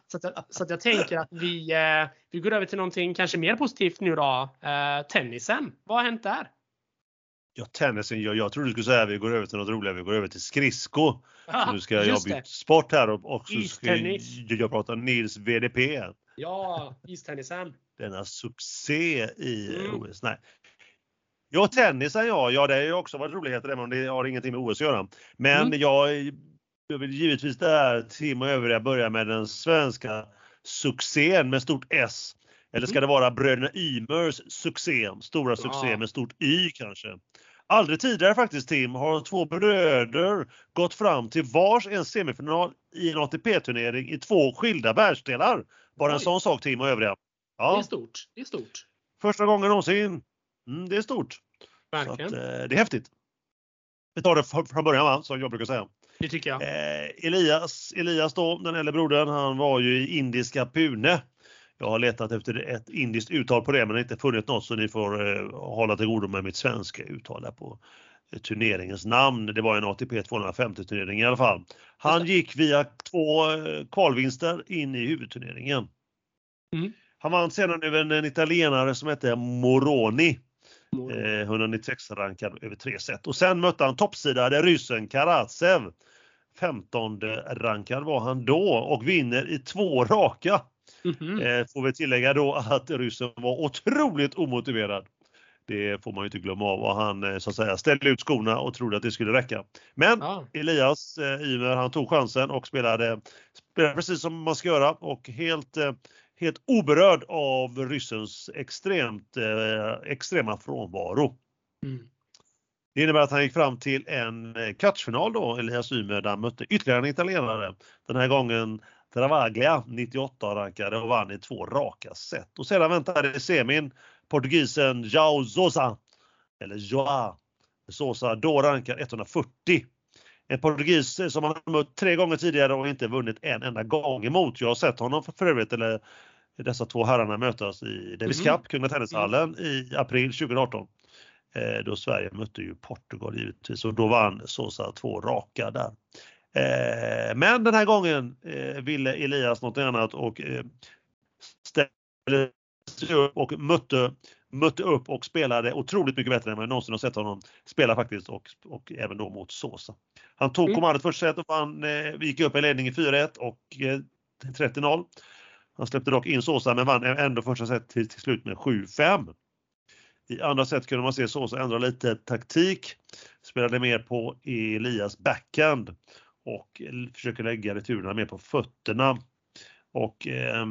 Speaker 2: Så att, jag- så att jag tänker att vi, eh, vi går över till någonting kanske mer positivt nu då. Tennisen. Vad har hänt där?
Speaker 1: Ja, tennisen. Jag, jag trodde du skulle säga att vi går över till något roligare. Vi går över till skridsko. Nu ska jag byta sport här och också ska jag, jag prata Nils VDP.
Speaker 2: Ja, istennisen.
Speaker 1: Denna succé i
Speaker 2: Mm.
Speaker 1: OS. Nej. Ja, tennisen ja. Ja, det har ju också varit roligheter även om det har ingenting med OS att göra. Men
Speaker 2: Mm.
Speaker 1: jag Jag vill givetvis där Tim och övriga börja med den svenska succén med stort S. Eller ska det vara bröderna Ymers succé, stora succé med stort Y kanske? Aldrig tidigare faktiskt Tim har två bröder gått fram till vars en semifinal i en ATP-turnering i två skilda världsdelar. Bara en
Speaker 2: Oj.
Speaker 1: sån sak Tim och övriga.
Speaker 2: Det
Speaker 1: Ja,
Speaker 2: är stort. Det är stort.
Speaker 1: första gången någonsin. Mm, det är stort. Så att,
Speaker 2: Verkligen.
Speaker 1: eh, det är häftigt. Vi tar det fr- från början va, som jag brukar säga.
Speaker 2: Det tycker jag.
Speaker 1: Eh, Elias, Elias då, den äldre brodern, han var ju i indiska Pune. Jag har letat efter ett indiskt uttal på det men inte funnit något så ni får eh, hålla till godo med mitt svenska uttal där på eh, turneringens namn. Det var en ATP 250 turnering i alla fall. Han gick via två eh, kvalvinster in i huvudturneringen.
Speaker 2: Mm.
Speaker 1: Han vann sedan över en italienare som hette Moroni.
Speaker 2: Mål.
Speaker 1: Eh, 196 rankad över tre set. Och sen mötte han toppsidade ryssen Karatsev. 15 rankad var han då och vinner i två raka.
Speaker 2: Mhm.
Speaker 1: Eh, får vi tillägga då att ryssen var otroligt omotiverad. Det får man ju inte glömma av och han eh, så att säga ställde ut skorna och trodde att det skulle räcka. Men
Speaker 2: Ja.
Speaker 1: Elias eh, Ymer, han tog chansen och spelade, spelade precis som man ska göra och helt, eh, helt oberörd av ryssens extremt, eh, extrema frånvaro.
Speaker 2: Mm.
Speaker 1: Det innebär att han gick fram till en eh, kvartsfinal då, Elias Ymer, där han mötte ytterligare en italienare. Den här gången Travaglia, 98 rankade och vann i två raka set. Och sedan väntade i semin portugisen João Sousa, eller Joao Sousa, då rankad 140. En portugis eh, som han har mött tre gånger tidigare och inte vunnit en enda gång emot. Jag har sett honom för övrigt, eller dessa två herrarna mötas i Davis
Speaker 2: Mhm.
Speaker 1: Cup, Kungliga Tennishallen i april 2018. Eh, då Sverige mötte ju Portugal givetvis och då vann Sosa två raka där. Eh, men den här gången eh, ville Elias något annat och eh, ställde sig upp och mötte, mötte upp och spelade otroligt mycket bättre än vad jag någonsin har sett honom spela faktiskt och, och även då mot Sosa. Han tog
Speaker 2: Mm.
Speaker 1: kommandot första set och vann, eh, vi gick upp i ledning i 4-1 och eh, 30-0. Han släppte dock in Sosa men vann ändå första set till, till slut med 7-5. I andra set kunde man se Sosa ändra lite taktik. Spelade mer på Elias backhand och försöker lägga returerna mer på fötterna. Och eh,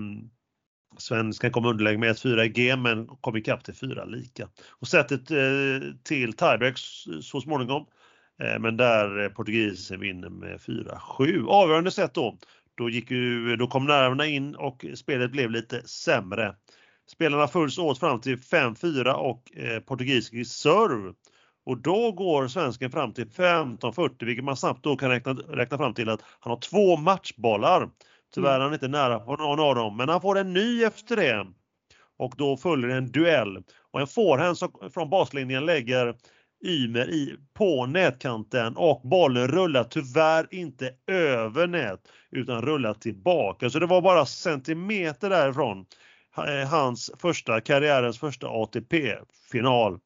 Speaker 1: Svenskan kom underläge med 1-4 i G men kom ikapp till 4 lika. Och sättet eh, till tiebreak så småningom. Eh, men där eh, portugisen vinner med 4-7. Avgörande set då. Då, gick ju, då kom nerverna in och spelet blev lite sämre. Spelarna följs åt fram till 5-4 och eh, portugisisk serve. Och då går svensken fram till 15-40 vilket man snabbt då kan räkna, räkna fram till att han har två matchbollar. Tyvärr är han inte nära på någon av dem men han får en ny efter det. Och då följer en duell. Och en forehand som från baslinjen lägger Ymer i, på nätkanten och bollen rullar tyvärr inte över nät utan rullar tillbaka. Så det var bara centimeter därifrån eh, hans första, karriärens första ATP-final.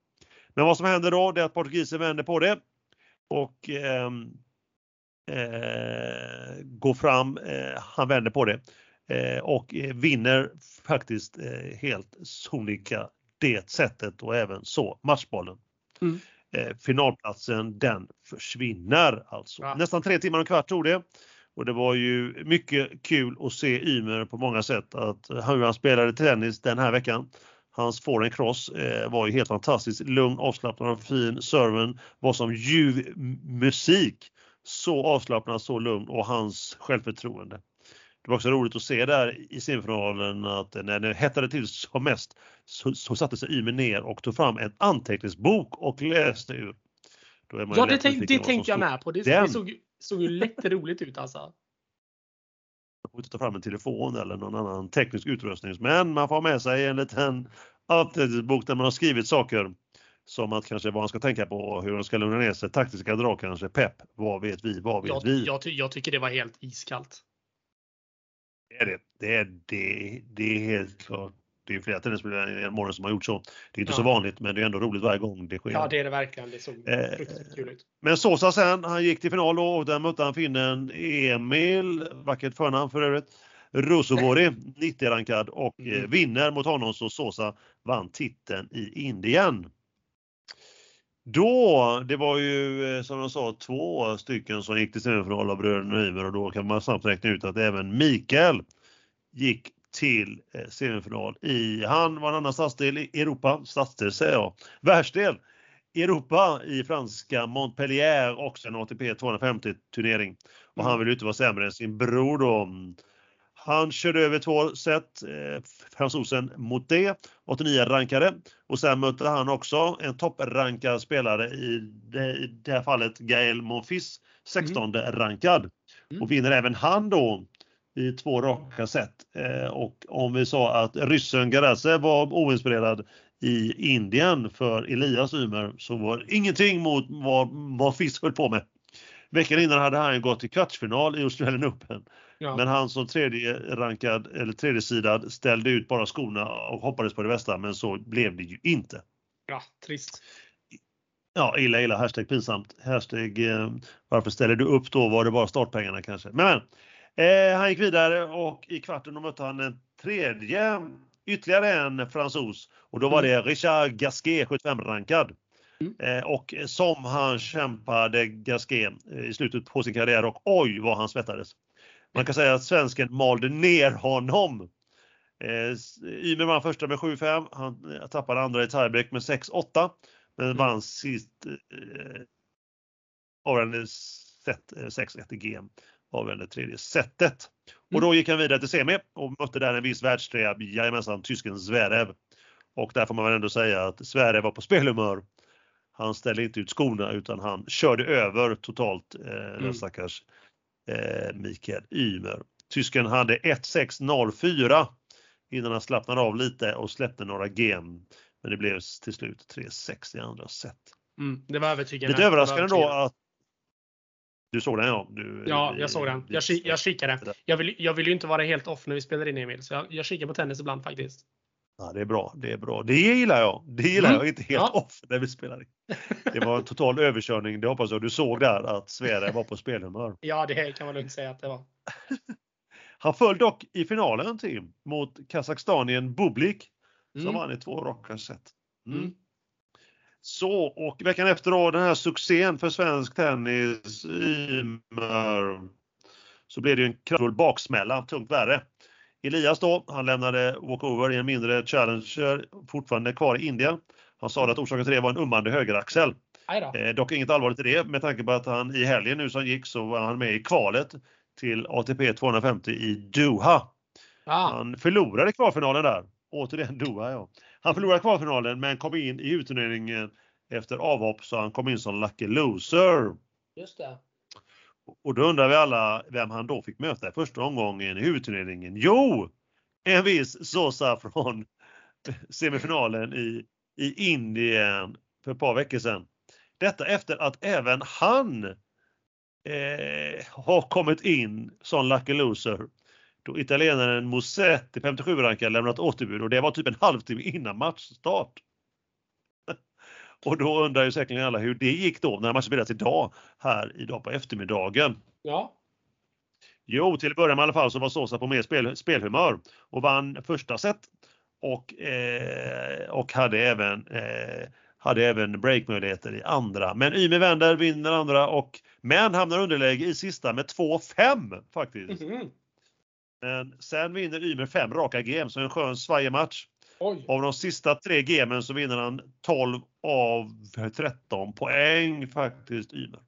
Speaker 1: Men vad som händer då det är att portugisen vänder på det och eh, eh, går fram, eh, han vänder på det eh, och eh, vinner faktiskt eh, helt sonika det sättet och även så matchbollen.
Speaker 2: Mm.
Speaker 1: Eh, finalplatsen den försvinner alltså.
Speaker 2: Ja.
Speaker 1: Nästan tre timmar och kvart tog det. Och det var ju mycket kul att se Ymer på många sätt att hur han spelade tennis den här veckan. Hans forehand cross eh, var ju helt fantastiskt lugn, avslappnad och fin. Serven var som ljuv musik. Så avslappnad, så lugn och hans självförtroende. Det var också roligt att se där i semifinalen att när det hettade till som mest så, så satte sig Ymer ner och tog fram en anteckningsbok och läste ur.
Speaker 2: Ja, det, tänk, det tänkte jag med på. Det, det såg, såg ju lätt roligt ut alltså.
Speaker 1: Man får inte ta fram en telefon eller någon annan teknisk utrustning. Men man får ha med sig en liten anteckningsbok där man har skrivit saker som att kanske vad man ska tänka på, hur man ska lugna ner sig, taktiska drag kanske, pepp, vad vet vi, vad vet
Speaker 2: Jag,
Speaker 1: vi?
Speaker 2: jag, jag tycker det var helt iskallt.
Speaker 1: Det är det. Det är, det, det är helt klart. Det är flera tennisspelare i morgon som har gjort så. Det är inte
Speaker 2: Ja.
Speaker 1: så vanligt men det är ändå roligt varje gång det sker.
Speaker 2: Ja, det är det verkligen. Det såg
Speaker 1: Eh,
Speaker 2: fruktansvärt kul ut.
Speaker 1: Men Sosa sen, han gick till final och där mötte han finnen Emil, vackert förnamn för övrigt, Rusovori, 90-rankad och eh,
Speaker 2: Mm.
Speaker 1: vinner mot honom så Sosa vann titeln i Indien. Då, det var ju eh, som jag sa två stycken som gick till semifinal av bröderna Ymer och då kan man snabbt räkna ut att även Mikael gick till eh, semifinal i, han var en annan stadsdel i Europa, stadsdel säger jag, världsdel Europa i franska Montpellier också en ATP 250 turnering. Och han mm. vill ju inte vara sämre än sin bror då. Han körde över två set, eh, fransosen mot det, 89 rankade. Och sen mötte han också en topprankad spelare i det, i det här fallet Gael Monfils, 16 mm. rankad. Mm. Och vinner även han då i två raka set. Eh, och om vi sa att ryssen Garaze var oinspirerad i Indien för Elias Ymer så var det ingenting mot vad, vad Fisk höll på med. Veckan innan hade han gått till kvartsfinal i Australian Open. Ja. Men han som tredje rankad eller tredje sidad ställde ut bara skorna och hoppades på det bästa men så blev det ju inte.
Speaker 2: Ja, trist.
Speaker 1: Ja, illa illa, hashtag pinsamt. Hashtag eh, varför ställer du upp då? Var det bara startpengarna kanske? Men eh, han gick vidare och i kvarten mötte han en tredje, ytterligare en fransos och då var mm. det Richard Gasquet, 75-rankad. Mm. Eh, och som han kämpade Gasquet eh, i slutet på sin karriär och oj vad han svettades. Man kan säga att svensken malde ner honom. Eh, Ymer vann första med 7-5, han eh, tappade andra i tiebreak med 6-8 men mm. vann sist eh, avgörande set 6-1 i GM avgörande tredje setet. Och då mm. gick han vidare till semi och mötte där en viss världstrea, jajamensan, tysken Zverev. Och där får man väl ändå säga att Zverev var på spelhumör. Han ställde inte ut skorna utan han körde över totalt eh, mm. den stackars eh, Mikael Ymer. Tysken hade 1-6-0-4 innan han slappnade av lite och släppte några game. Men det blev till slut 3-6 i andra set.
Speaker 2: Mm, det var övertygande.
Speaker 1: Lite överraskande då att du såg den ja?
Speaker 2: Du, ja, jag såg den. Jag, jag kikade. Jag vill, jag vill ju inte vara helt off när vi spelar in Emil, så jag, jag kikar på tennis ibland faktiskt.
Speaker 1: Ja, det är bra. Det är bra. Det gillar jag. Det gillar mm. jag. Inte helt ja. off när vi spelar in. Det var en total överkörning. Det hoppas jag du såg där att Sverige var på spelhumör.
Speaker 2: Ja, det kan man lugnt säga att det var.
Speaker 1: Han föll dock i finalen Tim, mot Kazakstanien Bublik mm. som vann i två raka set. Mm. mm. Så, och veckan efter då den här succén för svensk tennis Ymer, så blev det en kraftfull baksmälla, tungt värre. Elias då, han lämnade walkover i en mindre challenger, fortfarande kvar i Indien. Han sa att orsaken till det var en ummande högeraxel. Eh, dock inget allvarligt i det med tanke på att han i helgen nu som gick så var han med i kvalet till ATP 250 i Doha. Ah. Han förlorade kvalfinalen där. Återigen Doha ja. Han förlorade kvalfinalen men kom in i utturneringen efter avhopp så han kom in som lucky loser.
Speaker 2: Just det.
Speaker 1: Och då undrar vi alla vem han då fick möta i första omgången i huvudturneringen. Jo! En viss Sosa från semifinalen i, i Indien för ett par veckor sedan. Detta efter att även han eh, har kommit in som lucky loser. Då italienaren Musetti, 57-rankad, lämnat återbud och det var typ en halvtimme innan matchstart. Och då undrar ju säkerligen alla hur det gick då när matchen spelades idag, här idag på eftermiddagen.
Speaker 2: Ja.
Speaker 1: Jo, till att börja med i alla fall så var Sosa på mer spel, spelhumör och vann första set och, eh, och hade även eh, hade även breakmöjligheter i andra. Men Ymer vänder, vinner andra och men hamnar underläge i sista med 2-5 faktiskt. Mm -hmm. Men sen vinner Ymer fem raka game, så en skön svajig match. Oj. Av de sista tre gamen så vinner han 12 av 13 poäng faktiskt Ymer.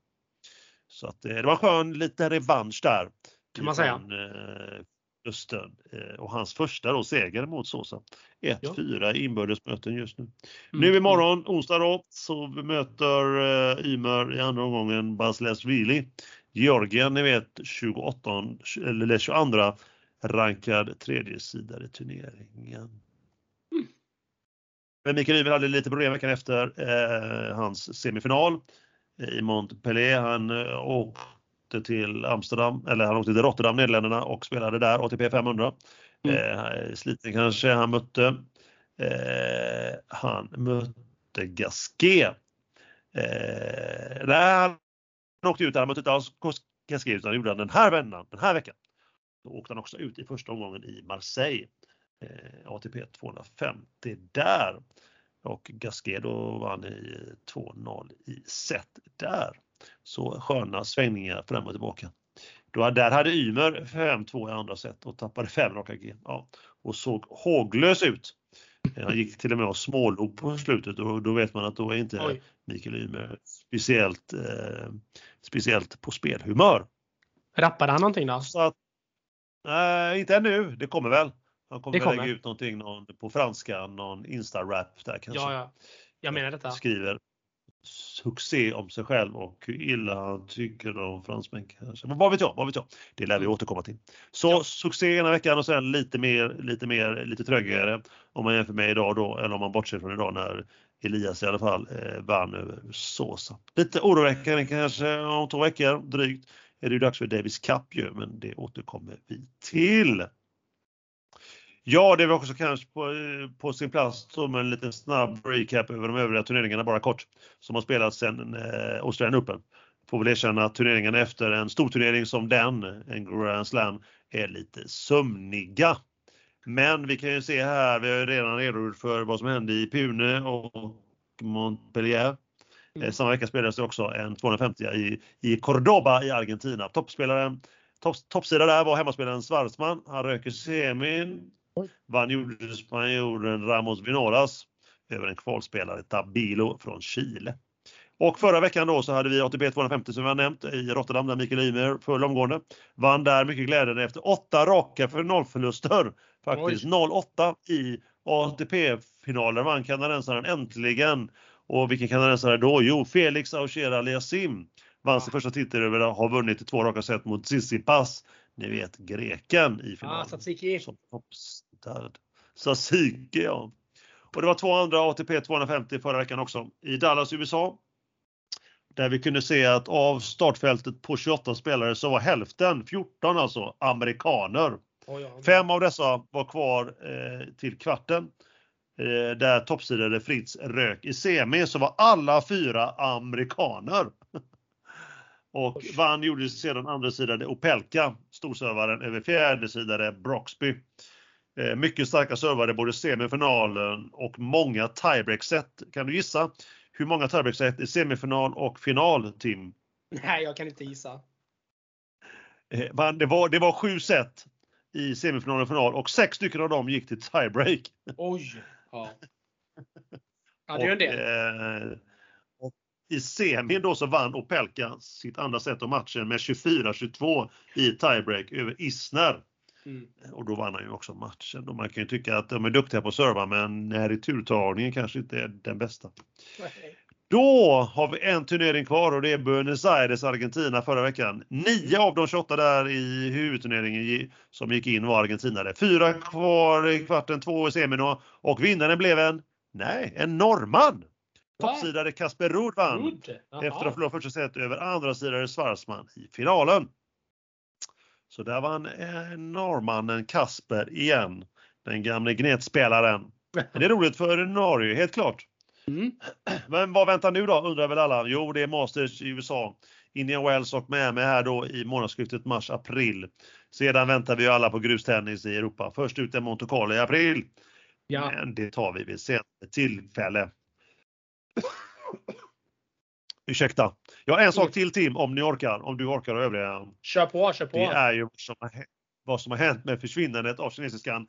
Speaker 1: Så att eh, det var en skön liten revansch där.
Speaker 2: Kan man säga.
Speaker 1: Eh, Östen eh, och hans första då seger mot Sosa. 1-4 ja. inbördesmöten just nu. Mm. Nu imorgon, onsdag då, så möter eh, Ymer i andra omgången Basilashvili. Georgien, ni vet 28, eller 22 rankad tredje sida i turneringen. Men Mikael Ymer hade lite problem veckan efter eh, hans semifinal i Montpellier. Han eh, åkte till Amsterdam, eller han åkte till Rotterdam, Nederländerna och spelade där ATP 500. Mm. Eh, sliten kanske han mötte. Eh, han mötte Gasquet. Eh, nej, han åkte ut där, han mötte inte alls Gasquet utan gjorde han den här vändan, den här veckan. Då åkte han också ut i första omgången i Marseille. Eh, ATP 250 där. och Gasquet då vann i 2-0 i set där. Så sköna svängningar fram och tillbaka. Då, där hade Ymer 5-2 i andra set och tappade 5 raka G. Ja, och såg håglös ut. Han gick till och med och smålog på slutet och då vet man att då är inte Oj. Mikael Ymer speciellt, eh, speciellt på spelhumör.
Speaker 2: Rappade han någonting då?
Speaker 1: Så att, nej, inte ännu. Det kommer väl. Han kommer, kommer. lägga ut någonting någon, på franska, någon Insta-rap där kanske.
Speaker 2: Ja, ja. Jag menar detta.
Speaker 1: Skriver succé om sig själv och hur illa han tycker om fransmän kanske. Men vad vet jag, vad vet jag. Det lär vi mm. återkomma till. Så ja. succé ena veckan och sen lite mer, lite mer, lite trögare om man jämför med idag då, eller om man bortser från idag när Elias i alla fall eh, vann över Sosa. Lite oroväckande kanske om två veckor drygt är det ju dags för Davis Cup ju, men det återkommer vi till. Ja, det är också kanske på, på sin plats som en liten snabb recap över de övriga turneringarna bara kort som har spelats sedan eh, Australian Open. Får väl erkänna att turneringarna efter en stor turnering som den, en Grand Slam, är lite sömniga. Men vi kan ju se här, vi har ju redan redogjort för vad som hände i Pune och Montpellier. Mm. Samma vecka spelades det också en 250 i, i Cordoba i Argentina. Toppspelaren, topp, toppsida där var hemmaspelaren Schwarzman. Han röker semin. Vann gjorde spanjoren Ramos Vinolas över en kvalspelare Tabilo från Chile. Och förra veckan då så hade vi ATP 250 som vi har nämnt i Rotterdam där Mikael Ymer föll omgående. Vann där mycket glädjande efter åtta raka finalförluster. Faktiskt 0-8 i ATP-finalen vann kanadensaren äntligen och vilken kanadensare då? Jo, Felix Auger-Aliassime vann sin första titel över att ha vunnit två raka set mot Tsitsipas. Ni vet greken i finalen. Ah, Som Tsatsiki, ja. Och det var två andra ATP 250 förra veckan också i Dallas, USA. Där vi kunde se att av startfältet på 28 spelare så var hälften, 14 alltså, amerikaner. Oh ja. Fem av dessa var kvar eh, till kvarten. Eh, där toppsidade Fritz rök. I semi så var alla fyra amerikaner. Och vann gjorde sedan andra sidade Opelka, storservaren, över fjärde sidade Broxby. Eh, mycket starka servare både semifinalen och många tiebreak-set. Kan du gissa hur många tiebreak-set i semifinal och final, Tim?
Speaker 2: Nej, jag kan inte gissa.
Speaker 1: Eh, det var, det var sju set i semifinal och final och sex stycken av dem gick till tiebreak.
Speaker 2: Oj! Ja. Ja, det är en del.
Speaker 1: Eh, I semin då så vann Opelka sitt andra set av matchen med 24-22 i tiebreak över Isner. Mm. Och då vann han ju också matchen. Och man kan ju tycka att de är duktiga på att serva men här i turtagningen kanske inte är den bästa. Nej. Då har vi en turnering kvar och det är Buenos Aires, Argentina förra veckan. Nio av de 28 där i huvudturneringen som gick in var argentinare. Fyra kvar i kvarten, två i semin och vinnaren blev en, nej, en norrman. Toppsidare Kasper Ruud vann efter att ha förlorat första set över andra sidare Schwarzman i finalen. Så där vann eh, norrmannen Kasper igen, den gamle gnetspelaren. Det är roligt för Norge, helt klart. Mm. Men vad väntar nu då, undrar väl alla? Jo, det är Masters i USA. Indian Wells och Miami här då i månadsskiftet mars-april. Sedan väntar vi alla på grustennis i Europa. Först ut är Monte Carlo i april. Ja. Men det tar vi vid senare tillfälle. Ursäkta. Ja, en sak mm. till Tim, om ni orkar, om du orkar och övriga.
Speaker 2: Kör på, kör på.
Speaker 1: Det är ju vad som har, vad som har hänt med försvinnandet av kinesiskan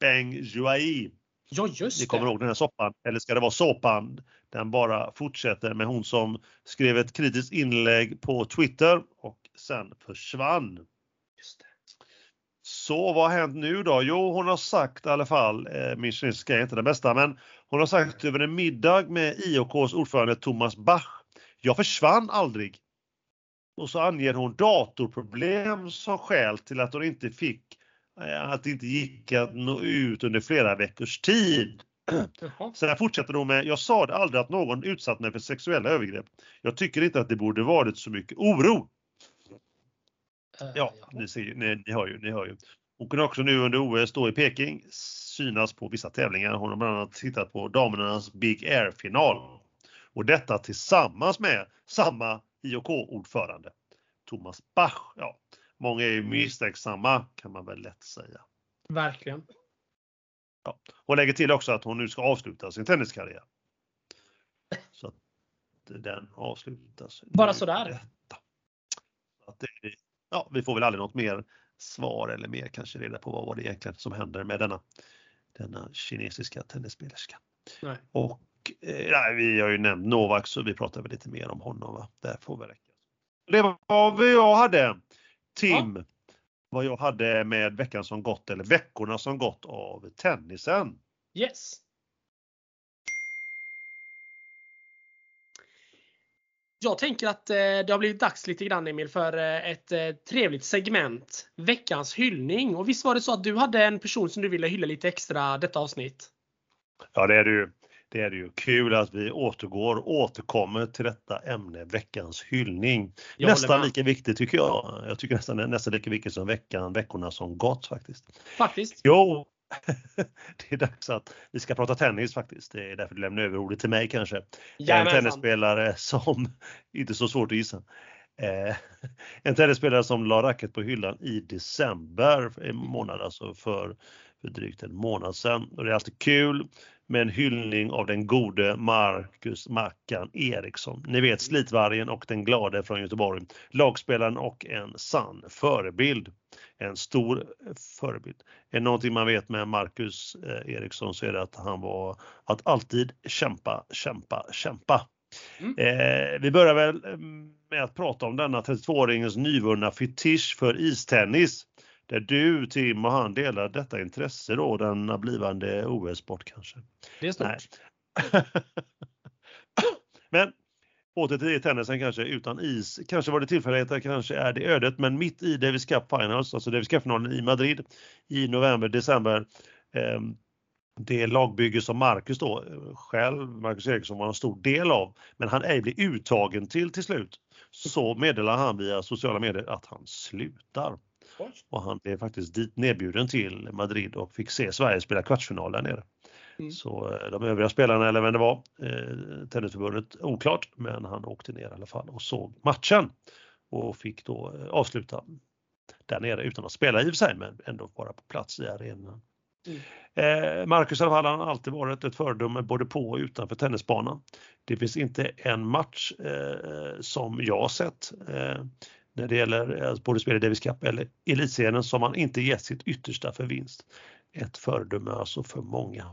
Speaker 1: Beng Juai.
Speaker 2: Ja, just
Speaker 1: Ni kommer ihåg den här soppan, eller ska det vara såpan? Den bara fortsätter med hon som skrev ett kritiskt inlägg på Twitter och sen försvann. Just det. Så vad har hänt nu då? Jo, hon har sagt i alla fall, eh, min kinesiska är inte den bästa, men hon har sagt över en middag med IOKs ordförande Thomas Bach. Jag försvann aldrig. Och så anger hon datorproblem som skäl till att hon inte fick Eh, att det inte gick att nå ut under flera veckors tid. Sen fortsätter hon med, jag sa det aldrig att någon utsatt mig för sexuella övergrepp. Jag tycker inte att det borde varit så mycket oro. Uh, ja, ni, ser, ni, ni, hör ju, ni hör ju. Hon kunde också nu under OS då i Peking synas på vissa tävlingar. Hon har bland annat tittat på damernas Big Air-final. Och detta tillsammans med samma IOK-ordförande, Thomas Bach. Ja, Många är ju misstänksamma kan man väl lätt säga.
Speaker 2: Verkligen.
Speaker 1: Ja. Hon lägger till också att hon nu ska avsluta sin tenniskarriär. Så att den avslutas.
Speaker 2: Bara sådär?
Speaker 1: Att det, ja, vi får väl aldrig något mer svar eller mer kanske reda på vad, vad det egentligen som händer med denna, denna kinesiska tennisspelerska.
Speaker 2: Nej.
Speaker 1: Och nej, vi har ju nämnt Novak så vi pratar väl lite mer om honom. Va? Det får väl räcka. Det var vad jag hade. Tim, ja. vad jag hade med veckan som gått eller veckorna som gått av tennisen.
Speaker 2: Yes. Jag tänker att eh, det har blivit dags lite grann Emil för eh, ett eh, trevligt segment. Veckans hyllning. Och visst var det så att du hade en person som du ville hylla lite extra detta avsnitt?
Speaker 1: Ja det är det ju. Det är ju kul att vi återgår, återkommer till detta ämne, veckans hyllning. Jag nästan lika viktigt tycker jag. Jag tycker nästan nästan lika viktigt som veckan, veckorna som gått faktiskt.
Speaker 2: Faktiskt.
Speaker 1: Jo, det är dags att vi ska prata tennis faktiskt. Det är därför du lämnar över ordet till mig kanske. Jag är en tennisspelare som, inte så svårt att gissa, eh, en tennisspelare som la racket på hyllan i december månad, alltså för, för drygt en månad sedan. Och det är alltid kul med en hyllning av den gode Marcus Mackan Eriksson. Ni vet slitvargen och den glade från Göteborg. Lagspelaren och en sann förebild. En stor förebild. Är någonting man vet med Marcus eh, Eriksson så är det att han var att alltid kämpa, kämpa, kämpa. Mm. Eh, vi börjar väl eh, med att prata om denna 32-åringens nyvunna fetisch för istennis där du, Tim och han delar detta intresse då, den blivande OS-sport kanske?
Speaker 2: Det är stort.
Speaker 1: men åter till tennisen kanske utan is. Kanske var det tillfälligheter, kanske är det ödet, men mitt i Davis Cup Finals, alltså Davis Cup-finalen i Madrid i november, december. Eh, det lagbygge som Marcus då själv, Marcus Eriksson var en stor del av, men han ej blir uttagen till till slut. Så meddelar han via sociala medier att han slutar. Och han blev faktiskt dit nedbjuden till Madrid och fick se Sverige spela kvartsfinal där nere. Mm. Så eh, de övriga spelarna, eller vem det var, eh, Tennisförbundet, oklart, men han åkte ner i alla fall och såg matchen och fick då eh, avsluta där nere utan att spela i och för sig, men ändå vara på plats i arenan. Mm. Eh, Marcus i alla fall, han har alltid varit ett föredöme både på och utanför tennisbanan. Det finns inte en match eh, som jag sett eh, när det gäller eh, både spel i Davis Cup eller elitserien som han inte gett sitt yttersta för vinst. Ett föredöme alltså för många.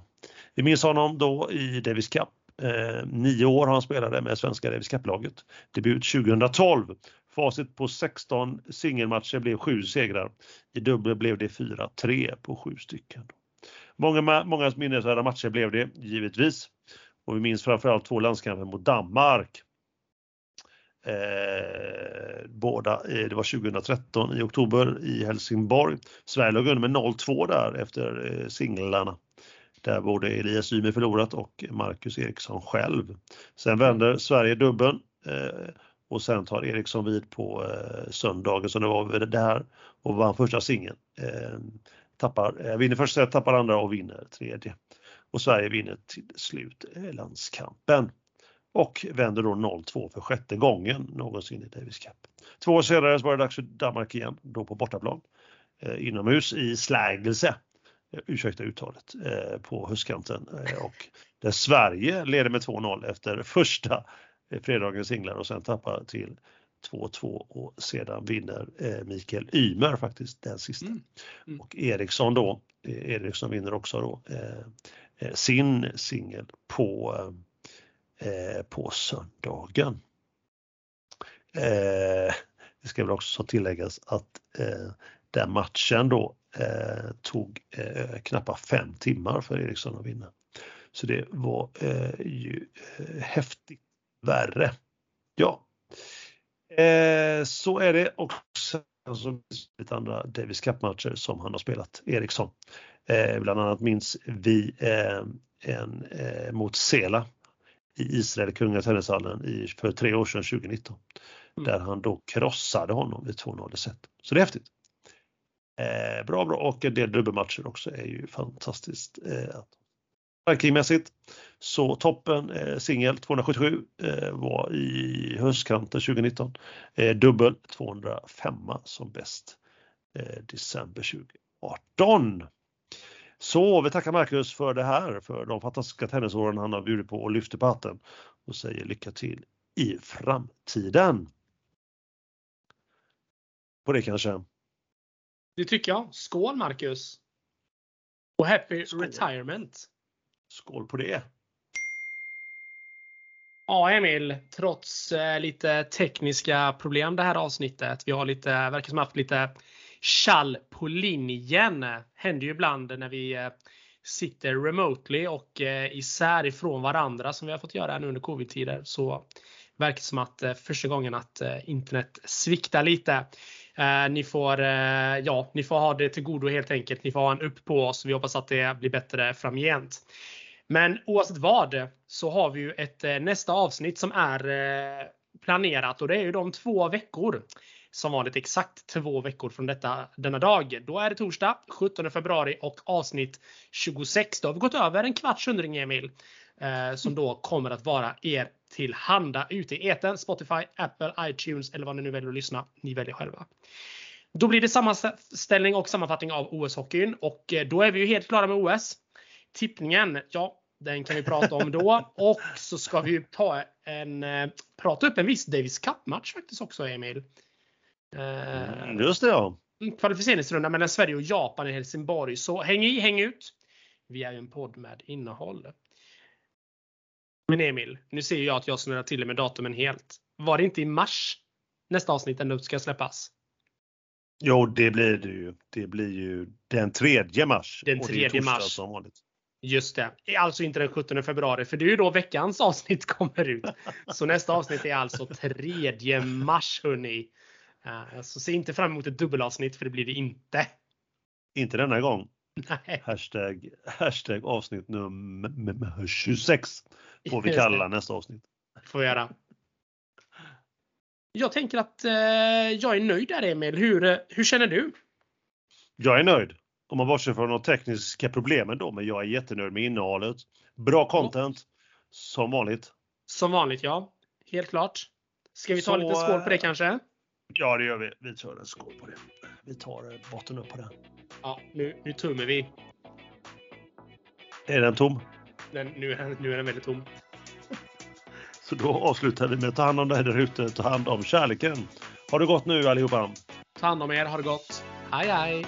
Speaker 1: Vi minns honom då i Davis Cup. Eh, nio år har han spelat med svenska Davis Cup-laget. Debut 2012. Facit på 16 singelmatcher blev sju segrar. I dubbel blev det 4-3 på sju stycken. Många, många minnesvärda matcher blev det givetvis. Och vi minns framförallt två landskamper mot Danmark. Eh, båda, eh, det var 2013 i oktober i Helsingborg. Sverige låg under med 0-2 där efter eh, singlarna. Där både Elias Ymer förlorat och Marcus Eriksson själv. Sen vänder Sverige dubben eh, och sen tar Eriksson vid på eh, söndagen som det var där och vann första singeln. Eh, tappar, eh, vinner första set, tappar andra och vinner tredje. Och Sverige vinner till slut eh, landskampen och vänder då 0-2 för sjätte gången någonsin i Davis Cup. Två år senare var det dags för Danmark igen, då på bortaplan. Eh, inomhus i Slagelse, eh, ursäkta uttalet, eh, på höstkanten. Eh, och där Sverige leder med 2-0 efter första eh, fredagens singlar och sen tappar till 2-2 och sedan vinner Mikael Ymer faktiskt den sista. Mm. Mm. Och Eriksson då, Eriksson vinner också då sin singel på Eh, på söndagen. Eh, det ska väl också tilläggas att eh, den matchen då eh, tog eh, knappt fem timmar för Eriksson att vinna. Så det var eh, ju eh, häftigt värre. Ja, eh, så är det också alltså, lite andra Davis Cup-matcher som han har spelat, Eriksson. Eh, bland annat minns vi eh, en eh, mot Sela i Israel, i, för tre år sedan, 2019. Mm. Där han då krossade honom i 2-0 set. Så det är häftigt. Eh, bra, bra och en del dubbelmatcher också är ju fantastiskt. Eh, Rankingmässigt så toppen eh, singel 277 eh, var i höstkanten 2019. Eh, dubbel 205 som bäst eh, december 2018. Så vi tackar Marcus för det här, för de fantastiska tennisåren han har bjudit på och lyfter på hatten och säger lycka till i framtiden. På det kanske.
Speaker 2: Det tycker jag. Skål Marcus! Och happy
Speaker 1: Skål.
Speaker 2: retirement!
Speaker 1: Skål på det!
Speaker 2: Ja Emil, trots eh, lite tekniska problem det här avsnittet. Vi har lite, verkar som haft lite Tjall på linjen. Händer ju ibland när vi eh, sitter remotely och eh, isär ifrån varandra som vi har fått göra nu under covid-tider. Så verkar det som att eh, första gången att internet sviktar lite. Ni, får, ja, ni får ha det till godo helt enkelt. Ni får ha en upp på oss. Vi hoppas att det blir bättre framgent. Men oavsett vad så har vi ju ett nästa avsnitt som är planerat och det är ju de två veckor. Som vanligt exakt två veckor från detta, denna dag. Då är det torsdag 17 februari och avsnitt 26. Då har vi gått över en kvarts hundring Emil. Eh, som då kommer att vara er tillhanda ute i eten, Spotify, Apple, iTunes eller vad ni nu väljer att lyssna. Ni väljer själva. Då blir det sammanställning och sammanfattning av OS-hockeyn och eh, då är vi ju helt klara med OS. Tippningen, ja, den kan vi prata om då. Och så ska vi ta en, eh, prata upp en viss Davis Cup-match faktiskt också, Emil. Eh,
Speaker 1: Mm, Just det ja.
Speaker 2: kvalificeringsrunda mellan Sverige och Japan i Helsingborg. Så häng i, häng ut. Vi är ju en podd med innehåll. Men Emil, nu ser jag att jag snurrar till det med datumen helt. Var det inte i mars nästa avsnitt ändå ska släppas?
Speaker 1: Jo, det blir det ju. Det blir ju den 3 mars.
Speaker 2: Den
Speaker 1: Och det är
Speaker 2: 3
Speaker 1: torsdag
Speaker 2: mars.
Speaker 1: Som vanligt.
Speaker 2: Just det. Alltså inte den 17 februari, för det är ju då veckans avsnitt kommer ut. Så nästa avsnitt är alltså 3 mars hörni. Så se inte fram emot ett dubbelavsnitt för det blir det inte.
Speaker 1: Inte denna gång.
Speaker 2: Nej.
Speaker 1: Hashtag, hashtag avsnitt nummer 26 får vi kalla nästa avsnitt.
Speaker 2: får vi göra. Jag tänker att eh, jag är nöjd där Emil. Hur, eh, hur känner du?
Speaker 1: Jag är nöjd. Om man bortser från de tekniska problemen då, men jag är jättenöjd med innehållet. Bra content. Som vanligt.
Speaker 2: Som vanligt ja. Helt klart. Ska vi ta
Speaker 1: Så,
Speaker 2: lite skål på det
Speaker 1: eh,
Speaker 2: kanske?
Speaker 1: Ja, det gör vi. Vi tar en skål på det. Vi tar eh, botten upp på den.
Speaker 2: Ja, nu, nu tummar vi.
Speaker 1: Är den tom?
Speaker 2: Den, nu, är- nu är den väldigt tom.
Speaker 1: Så då avslutar vi med att ta hand om dig där ute. Ta hand om kärleken. Ha det gott nu allihopa.
Speaker 2: Ta hand om er, ha det gott. Hej hej!